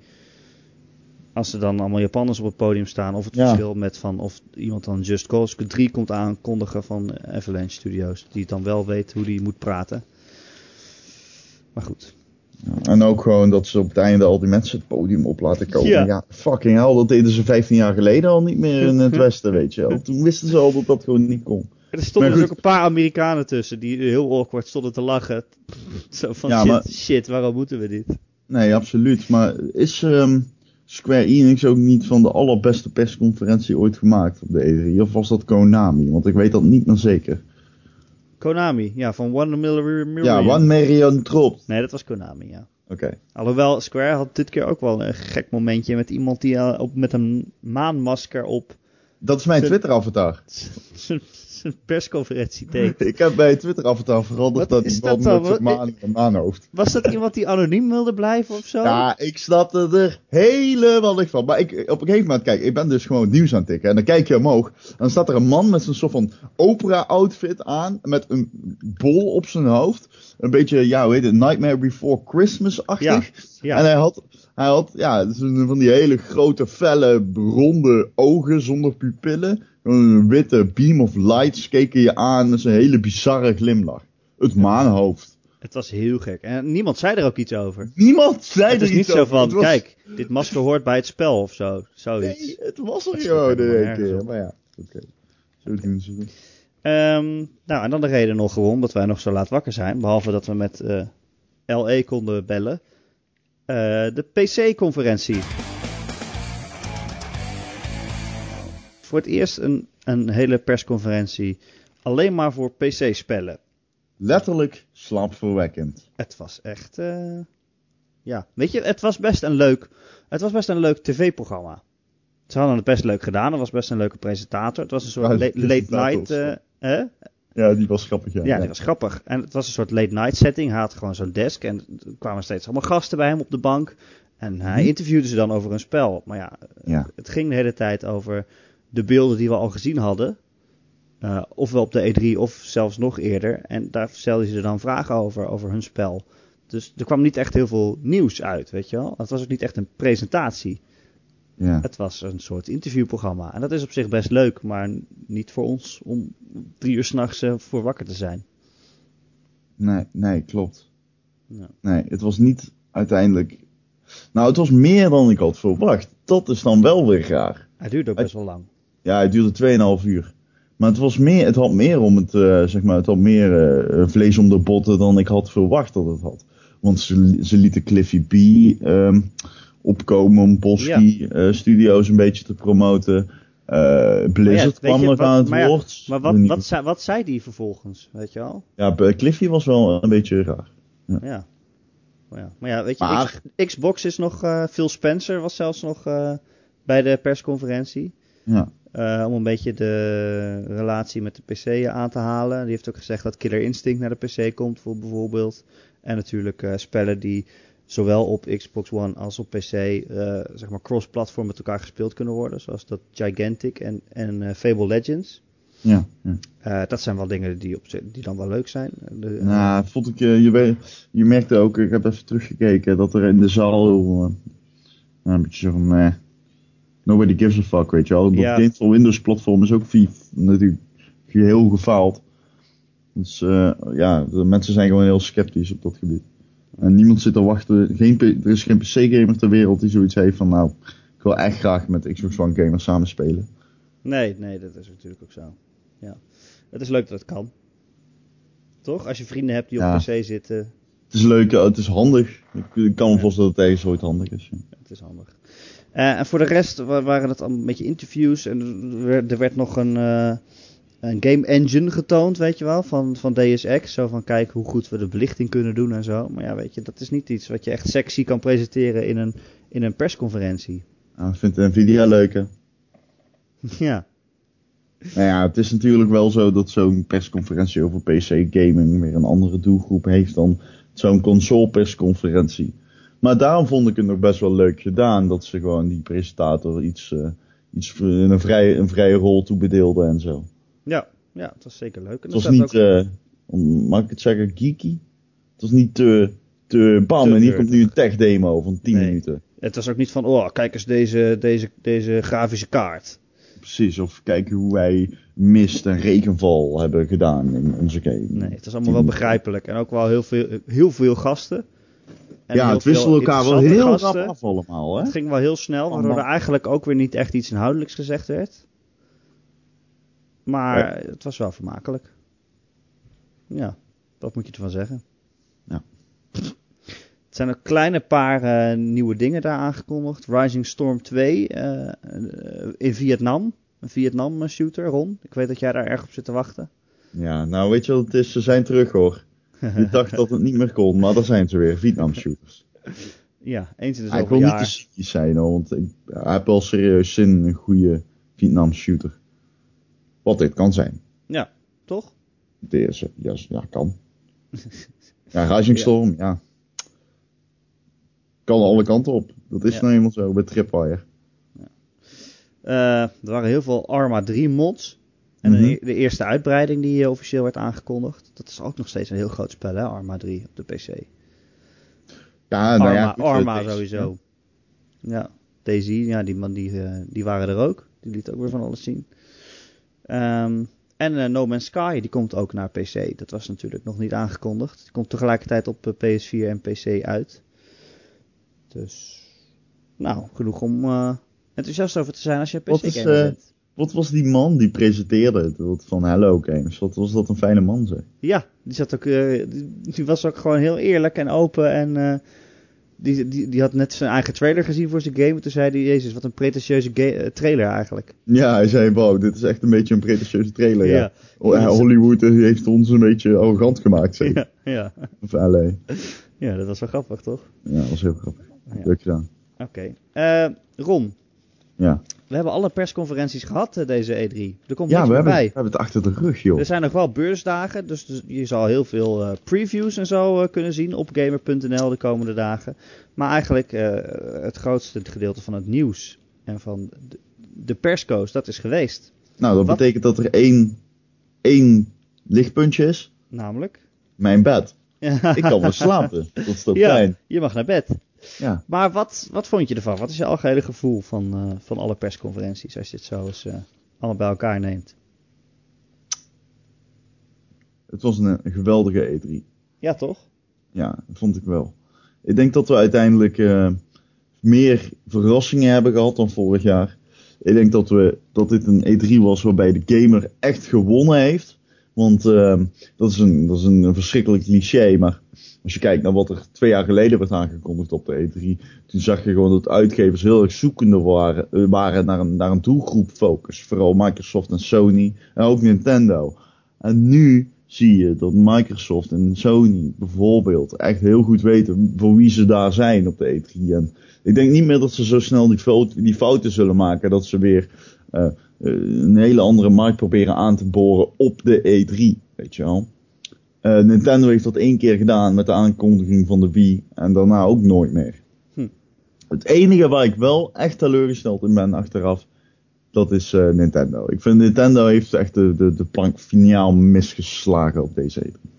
Als er dan allemaal Japanners op het podium staan. Of het Ja. verschil met van of iemand dan Just Cause 3 komt aankondigen van Avalanche Studios. Die dan wel weet hoe die moet praten. Maar goed. Ja, en ook gewoon dat ze op het einde al die mensen het podium op laten komen. Ja. Ja. fucking hell, dat deden ze 15 jaar geleden al niet meer in het westen, weet je wel. Toen wisten ze al dat dat gewoon niet kon. Er stonden dus ook een paar Amerikanen tussen die heel awkward stonden te lachen. Zo van Ja, shit, maar- shit, waarom moeten we dit? Nee, absoluut. Maar is ehm, Square Enix ook niet van de allerbeste persconferentie ooit gemaakt op de E3? Of was dat Konami? Want ik weet dat niet meer zeker. Konami, ja, van One Million. Ja, One Million Dropped. Nee, dat was Konami, ja. Oké. Alhoewel, Square had dit keer ook wel een gek momentje met iemand die eh, op, met een maanmasker op Dat is mijn Twitter-avatar. zijn persconferentie deed. Ik heb bij Twitter-avatar veranderd Wat dat is die man dat dan? met zijn een maanhoofd. Was dat iemand die anoniem wilde blijven of zo? Ja, ik snapte er helemaal niks van. Maar ik, op een gegeven moment, kijk, ik ben dus gewoon het nieuws aan het tikken. En dan kijk je omhoog. En dan staat er een man met zo'n soort van opera-outfit aan. Met een bol op zijn hoofd. Een beetje, ja, hoe heet het, Nightmare Before Christmas-achtig. ja. En hij had, hij had, ja, van die hele grote, felle, ronde ogen zonder pupillen. Een witte beam of lights keken je aan met zo'n hele bizarre glimlach. Het maanhoofd. Het was heel gek. En niemand zei er ook iets over. Niemand zei Het er is niet iets zo over. van, Het was- kijk, dit masker hoort bij het spel of zo. Zoiets. Nee, het was er gewoon in één keer. Maar ja, oké. Zo doen ze het. Ehm, nou, en dan de reden nog gewoon dat wij nog zo laat wakker zijn. Behalve dat we met eh, LE konden bellen. Eh, de PC-conferentie. Voor het eerst een, een hele persconferentie. Alleen maar voor PC-spellen. letterlijk slaapverwekkend. Het was echt, eh, ja, weet je, het was best een leuk, het was best een leuk tv-programma. Ze hadden het best leuk gedaan, er was best een leuke presentator. Het was een soort Ja, late, night, eh, hè? Ja, die was grappig, ja. Ja, die was grappig. En het was een soort late night setting. Hij had gewoon zo'n desk en er kwamen steeds allemaal gasten bij hem op de bank. En hij Mhm. interviewde ze dan over een spel. Maar ja, Ja. het ging de hele tijd over de beelden die we al gezien hadden. Eh, ofwel op de E3 of zelfs nog eerder. En daar stelden ze dan vragen over, over hun spel. Dus er kwam niet echt heel veel nieuws uit, weet je wel. Het was ook niet echt een presentatie. ja. Het was een soort interviewprogramma. En dat is op zich best leuk, maar niet voor ons om drie uur s'nachts uh, voor wakker te zijn. Nee, nee, klopt. Ja. Nee, het was niet uiteindelijk... Nou, het was meer dan ik had verwacht. Dat is dan wel weer raar. Hij duurde ook best wel lang. Ja, het duurde 2,5 uur. Maar het, was meer, het had meer om het, eh, zeg maar, het had meer eh, vlees om de botten dan ik had verwacht dat het had. Want ze, ze lieten Cliffy B ehm, opkomen om Bosky eh, Studios een beetje te promoten. Eh, Blizzard kwam nog aan het maar ja, woord. Maar wat, wat, zei, wat zei die vervolgens, weet je wel? Ja, Cliffy was wel een beetje raar. Ja. Maar ja, maar ja weet je, Maar- X- Xbox is nog, eh, Phil Spencer was zelfs nog eh, bij de persconferentie. Ja. Eh, om een beetje de relatie met de PC aan te halen. Die heeft ook gezegd dat Killer Instinct naar de PC komt, voor bijvoorbeeld. En natuurlijk eh, spellen die zowel op Xbox One als op PC, eh, zeg maar, cross-platform met elkaar gespeeld kunnen worden. Zoals dat Gigantic en, en Fable Legends. Ja, ja. Dat zijn wel dingen die, op, die dan wel leuk zijn. De, Nou, vond ik, je, je merkte ook, ik heb even teruggekeken, dat er in de zaal een beetje zo van, eh, nobody gives a fuck, weet je wel. Dat Ja. game voor Windows platform is ook vier, natuurlijk heel gefaald. Dus eh, ja, de mensen zijn gewoon heel sceptisch op dat gebied. En niemand zit te wachten, geen, er is geen PC-gamer ter wereld die zoiets heeft van, nou, ik wil echt graag met Xbox One gamers samen spelen. Nee, nee, dat is natuurlijk ook zo. Ja. Het is leuk dat het kan. Toch? Als je vrienden hebt die op. PC zitten, Het is leuk, het is handig. Ik, kan me voorstellen dat het ergens ooit handig is. ja. het is handig. Eh, en voor de rest wa- waren het een beetje interviews. En er werd, er nog een, eh, een game engine getoond, weet je wel, van, van DSX. Zo van, kijk hoe goed we de belichting kunnen doen en zo. Maar ja, weet je, dat is niet iets wat je echt sexy kan presenteren in een, in een persconferentie. Nou, ik vind Nvidia leuk, hè. ja, Nou ja, het is natuurlijk wel zo dat zo'n persconferentie over PC gaming weer een andere doelgroep heeft dan zo'n console persconferentie. Maar daarom vond ik het nog best wel leuk gedaan dat ze gewoon die presentator iets, eh, iets in een vrije, een vrije rol toebedeelden en zo. ja, ja, het was zeker leuk. En Het was niet, om- mag ik het zeggen, geeky? Het was niet te, te bam, Te en hier komt nu een tech demo van 10 Nee. minuten. Het was ook niet van, oh, kijk eens deze, deze, deze grafische kaart. Precies, of kijken hoe wij mist en regenval hebben gedaan in onze game. Nee, het was allemaal wel begrijpelijk. En ook wel heel veel, heel veel gasten. En ja, het wisselde elkaar wel heel rap af allemaal, hè? Het ging wel heel snel, waardoor er eigenlijk ook weer niet echt iets inhoudelijks gezegd werd. Maar het was wel vermakelijk. Ja, wat moet je ervan zeggen? Ja. Het zijn ook kleine paar eh, nieuwe dingen daar aangekondigd. Rising Storm 2 eh, eh, in Vietnam. Een Vietnam shooter, Ron. Ik weet dat jij daar erg op zit te wachten. Ja, nou weet je wat het is? Ze zijn terug hoor. Ik dacht dat het niet meer kon, maar daar zijn ze weer, Vietnam shooters. Ja, eens in de zoveel wil niet jaar. te cynisch zijn hoor, want ik heb wel serieus zin in een goede Vietnam shooter. Wat dit kan zijn. Ja, toch? Deze, ja, ja kan. Ja, Rising Ja. Storm, ja. Kan alle kanten op. Dat is Ja. nou eenmaal zo bij Tripwire. Eh, er waren heel veel Arma 3 mods. En de- Mhm. de, eerste uitbreiding die eh, officieel werd aangekondigd. Dat is ook nog steeds een heel groot spel, hè? Arma 3 op de PC. Ja, nou Arma, ja, Arma is- sowieso. Ja, Daisy, ja, die man die, eh, die waren er ook. Die liet ook weer van alles zien. Ehm, en eh, No Man's Sky, die komt ook naar PC. Dat was natuurlijk nog niet aangekondigd. Die komt tegelijkertijd op eh, PS4 en PC uit. Dus, nou, genoeg om eh, enthousiast over te zijn als je PC-gamer eh, bent. Wat was die man die presenteerde het van Hello Games? Wat was dat een fijne man zeg. Ja, die, zat ook, eh, die, was ook gewoon heel eerlijk en open en eh, die, die, die had net zijn eigen trailer gezien voor zijn game. En toen zei hij, jezus, wat een pretentieuze eh, trailer eigenlijk. Ja, hij zei, wow, dit is echt een beetje een pretentieuze trailer. Ja. Ja. Oh, Hollywood heeft ons een beetje arrogant gemaakt, zeg. Ja, ja. Of LA. ja, dat was wel grappig, toch? Ja, dat was heel grappig. Ja. Leuk gedaan. Oké. Eh, Ron, Ja, we hebben alle persconferenties gehad eh, deze E3. Er komt ja niks we, meer hebben, bij. we hebben het achter de rug, joh. Er zijn nog wel beursdagen, dus, dus je zal heel veel eh, previews en zo eh, kunnen zien op gamer.nl de komende dagen. Maar eigenlijk het grootste gedeelte van het nieuws en van de, de persco's, dat is geweest. Nou, dat Wat? betekent dat er één, één lichtpuntje is. Namelijk... Mijn bed. Ik kan wel slapen. Dat is toch ja, fijn. je mag naar bed. Ja. Maar wat, wat vond je ervan? Wat is je algehele gevoel van, eh, van alle persconferenties als je het zo eens eh, allemaal bij elkaar neemt? Het was een, een geweldige E3. Ja, toch? Ja, dat vond ik wel. Ik denk dat we uiteindelijk eh, meer verrassingen hebben gehad dan vorig jaar. Ik denk dat, we, dat dit een E3 was waarbij de gamer echt gewonnen heeft. Want eh, dat, is een, dat is een verschrikkelijk cliché. Maar als je kijkt naar wat er twee jaar geleden werd aangekondigd op de E3. Toen zag je gewoon dat uitgevers heel erg zoekende waren, eh, waren naar, een, naar een doelgroep focus. Vooral Microsoft en Sony. En ook Nintendo. En nu zie je dat Microsoft en Sony bijvoorbeeld echt heel goed weten voor wie ze daar zijn op de E3. En ik denk niet meer dat ze zo snel die, fout, die fouten zullen maken. Dat ze weer een hele andere markt proberen aan te boren op de E3. Weet je wel. Eh, Nintendo heeft dat één keer gedaan met de aankondiging van de Wii. En daarna ook nooit meer. Hm. Het enige waar ik wel echt teleurgesteld in ben achteraf. Dat is eh, Nintendo. Ik vind Nintendo heeft echt de, de, de plank finaal misgeslagen op deze E3.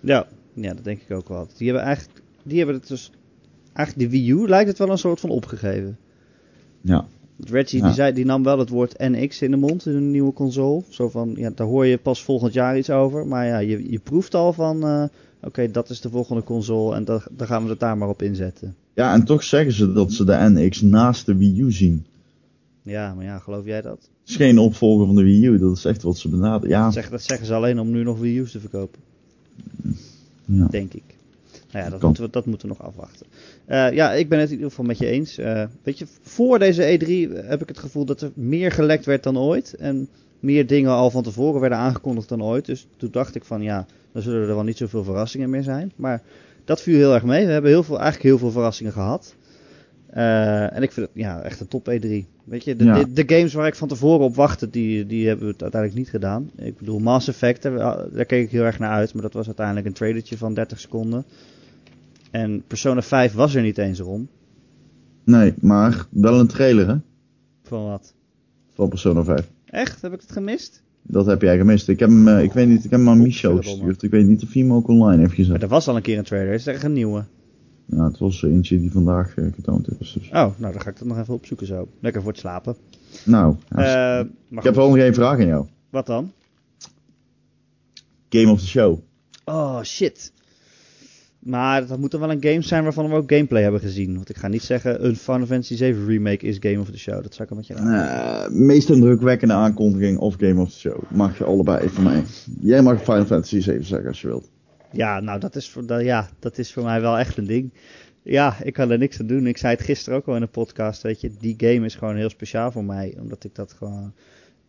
Ja, ja, dat denk ik ook wel. Die hebben eigenlijk, die hebben het dus, eigenlijk de Wii U lijkt het wel een soort van opgegeven. Ja. Reggie Ja. die, zei, die nam wel het woord NX in de mond in een nieuwe console. Zo van, ja, daar hoor je pas volgend jaar iets over. Maar ja, je, je proeft al van, eh, oké, dat is de volgende console en daar daar gaan we het daar maar op inzetten. Ja, en toch zeggen ze dat ze de NX naast de Wii U zien. Ja, maar ja, geloof jij dat? Het is geen opvolger van de Wii U, dat is echt wat ze benaderen. Ja, Dat, zeg, dat zeggen ze alleen om nu nog Wii U's te verkopen, ja. denk ik. Nou ja, dat moeten, we, dat moeten we nog afwachten. Eh, ja, ik ben het in ieder geval met je eens. Eh, weet je, voor deze E3 heb ik het gevoel dat er meer gelekt werd dan ooit. En meer dingen al van tevoren werden aangekondigd dan ooit. Dus toen dacht ik van ja, dan zullen er wel niet zoveel verrassingen meer zijn. Maar dat viel heel erg mee. We hebben heel veel, eigenlijk heel veel verrassingen gehad. Eh, en ik vind het ja, echt een top E3. Weet je, de, Ja. de, de games waar ik van tevoren op wachtte, die, die hebben we het uiteindelijk niet gedaan. Ik bedoel, Mass Effect, daar, daar keek ik heel erg naar uit. Maar dat was uiteindelijk een trailertje van 30 seconden. En Persona 5 was er niet eens om. Nee, maar wel een trailer hè, Van wat? van Persona 5. Echt? Heb ik het gemist? Dat heb jij gemist. Ik heb hem, eh, ik weet niet, ik heb hem aan Micho gestuurd. Ik weet niet of hij hem ook online heeft Maar gezet. er was al een keer een trailer. Is er echt een nieuwe? Ja, het was eentje die vandaag eh, getoond is. Dus. Oh, nou dan ga ik dat nog even opzoeken zo. Lekker voor het slapen. Nou, Eh, maar ik heb wel nog één vraag aan jou. Wat dan? Game of the Show. Oh, shit. Maar dat moet dan wel een game zijn waarvan we ook gameplay hebben gezien. Want ik ga niet zeggen een Final Fantasy 7 remake is Game of the Show. Dat zou ik een beetje raar. Eh, meest indrukwekkende aankondiging of Game of the Show. Mag je allebei van mij. Jij mag Final Fantasy 7 zeggen als je wilt. Ja, nou dat is, voor, dat, ja, dat is voor mij wel echt een ding. Ja, ik kan er niks aan doen. Ik zei het gisteren ook al in een podcast. Weet je, die game is gewoon heel speciaal voor mij. Omdat ik dat gewoon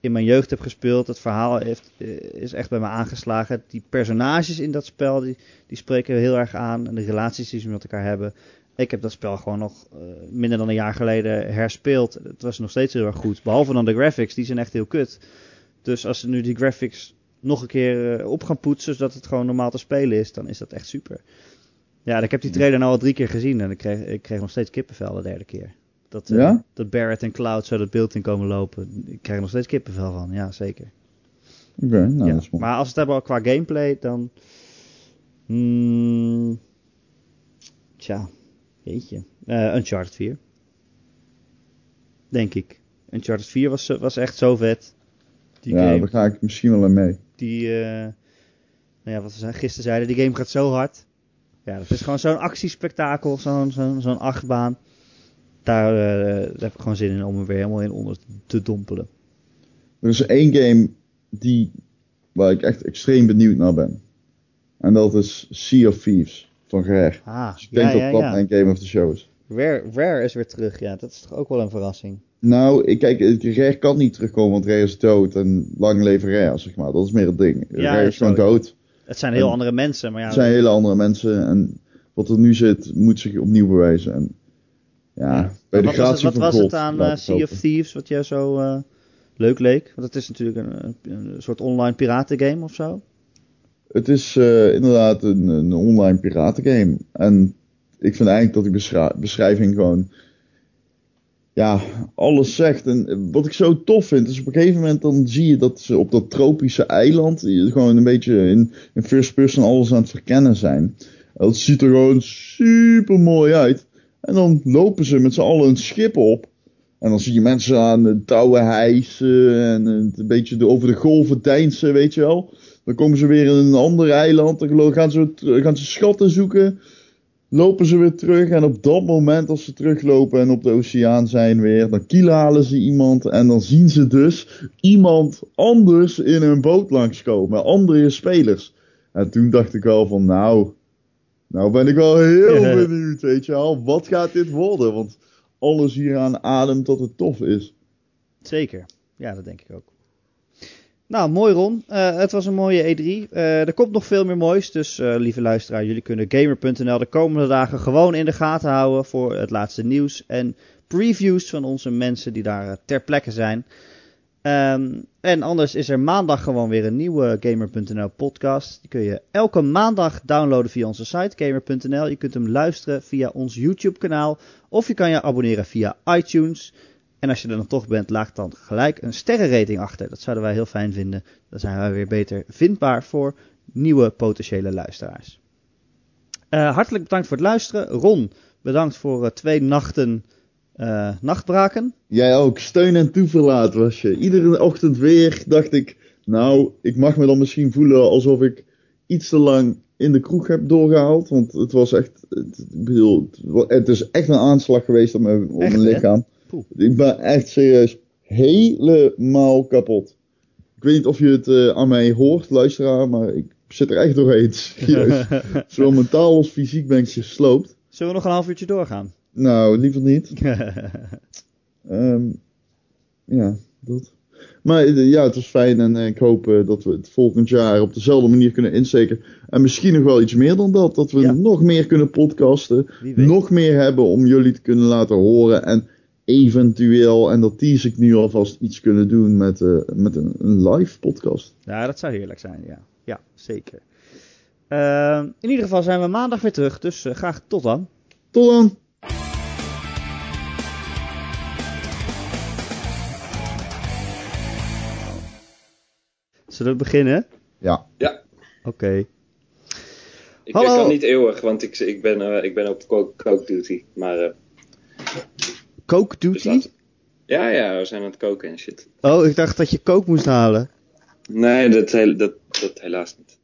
in mijn jeugd heb gespeeld. Het verhaal heeft, eh, is echt bij me aangeslagen. Die personages in dat spel, die, die spreken heel erg aan. En de relaties die ze met elkaar hebben. Ik heb dat spel gewoon nog eh, minder dan een jaar geleden herspeeld. Het was nog steeds heel erg goed. Behalve dan de graphics, die zijn echt heel kut. Dus als ze nu die graphics nog een keer eh, op gaan poetsen, zodat het gewoon normaal te spelen is, dan is dat echt super. Ja, ik heb die trailer nou al drie keer gezien en ik kreeg, ik kreeg nog steeds kippenvel de derde keer. Dat, eh, Ja? dat Barrett en Cloud zo dat beeld in komen lopen. Ik krijg er nog steeds kippenvel van, ja zeker. Oké, nou ja. dat is mooi. Maar als we het hebben qua gameplay, dan... Hmm, tja, jeetje. Eh Uncharted 4. Denk ik. Uncharted 4 was, was echt zo vet. Die ja, game daar ga ik misschien wel mee. die, eh, nou ja, wat we gisteren zeiden, die game gaat zo hard. Ja, dat is gewoon zo'n actiespektakel, zo'n zo'n zo'n achtbaan. Daar, eh, daar heb ik gewoon zin in om er weer helemaal in onder te dompelen. Er is één game die, waar ik echt extreem benieuwd naar ben. En dat is Sea of Thieves. van Rare. Ah, Dus ik denk ja, dat dat ja. mijn Game of the Show is. Rare, Rare is weer terug, ja. Dat is toch ook wel een verrassing. Nou, ik, kijk, het- Rare kan niet terugkomen, want Rare is dood. En lang leven Rare, zeg maar. Dat is meer het ding. Rare is gewoon dood. Het zijn heel En- andere mensen, maar ja. Het zijn hele andere mensen. En wat er nu zit, moet zich opnieuw bewijzen. En ja, bij de wat was het, wat was het aan eh, Sea of. Thieves wat jij zo eh, leuk leek? Want het is natuurlijk een, een, soort online piratengame of zo. Het is eh, inderdaad een, een online piratengame. En ik vind eigenlijk dat die beschra- beschrijving gewoon. Ja, alles zegt. En wat ik zo tof vind, is op een gegeven moment dan zie je dat ze op dat tropische eiland. gewoon een beetje in, in first person alles aan het verkennen zijn. Dat ziet er gewoon super mooi uit. En dan lopen ze met z'n allen een schip op. En dan zie je mensen aan de touwen hijsen. En een beetje over de golven deinsen, weet je wel. Dan komen ze weer in een ander eiland. Dan gaan ze, gaan ze schatten zoeken. Lopen ze weer terug. En op dat moment, als ze teruglopen en op de oceaan zijn weer. Dan kielhalen ze iemand. En dan zien ze dus iemand anders in hun boot langskomen. Andere spelers. En toen dacht ik wel van nou. Nou ben ik wel heel benieuwd, weet je wel. Wat gaat dit worden? Want alles hier aan ademt dat het tof is. Zeker. Ja, dat denk ik ook. Nou, mooi Ron. Eh, het was een mooie E3. Eh, er komt nog veel meer moois. Dus eh, lieve luisteraar, jullie kunnen gamer.nl de komende dagen gewoon in de gaten houden voor het laatste nieuws en previews van onze mensen die daar ter plekke zijn. Ehm, en anders is er maandag gewoon weer een nieuwe Gamer.nl podcast. Die kun je elke maandag downloaden via onze site Gamer.nl. Je kunt hem luisteren via ons YouTube kanaal. Of je kan je abonneren via iTunes. En als je er dan toch bent, laat dan gelijk een sterrenrating achter. Dat zouden wij heel fijn vinden. Dan zijn wij weer beter vindbaar voor nieuwe potentiële luisteraars. Eh, hartelijk bedankt voor het luisteren. Ron, bedankt voor eh, twee nachten eh, nachtbraken. Jij ook. Steun en toeverlaat was je. Iedere ochtend weer dacht ik, nou, ik mag me dan misschien voelen alsof ik iets te lang in de kroeg heb doorgehaald. Want het was echt, het, ik bedoel, het is echt een aanslag geweest op mijn, op Echt, mijn hè? lichaam. Ik ben echt serieus helemaal kapot. Ik weet niet of je het eh, aan mij hoort, luisteraar, maar ik zit er echt doorheen. Serieus. Zowel mentaal als fysiek ben ik gesloopt. Zullen we nog een half uurtje doorgaan? Nou, liever niet. Ehm, ja, dat. Maar eh, ja, het was fijn en eh, ik hoop eh, dat we het volgend jaar op dezelfde manier kunnen insteken. En misschien nog wel iets meer dan dat. Dat we Ja. nog meer kunnen podcasten. Nog meer hebben om jullie te kunnen laten horen. En eventueel, en dat tease ik nu alvast, iets kunnen doen met, met een, een live podcast. Ja, dat zou heerlijk zijn, ja. Ja, zeker. Ehm, in ieder geval zijn we maandag weer terug, dus graag tot dan. Tot dan! Zullen we beginnen? Ja. Oké. Ik, Hallo. ik kan niet eeuwig, want ik, ik, ben, eh, ik ben op coke, coke duty. Maar eh, Coke dus duty? ja, ja, we zijn aan het koken en shit. Oh, ik dacht dat je coke moest halen. Nee, dat, heel- dat, dat helaas niet.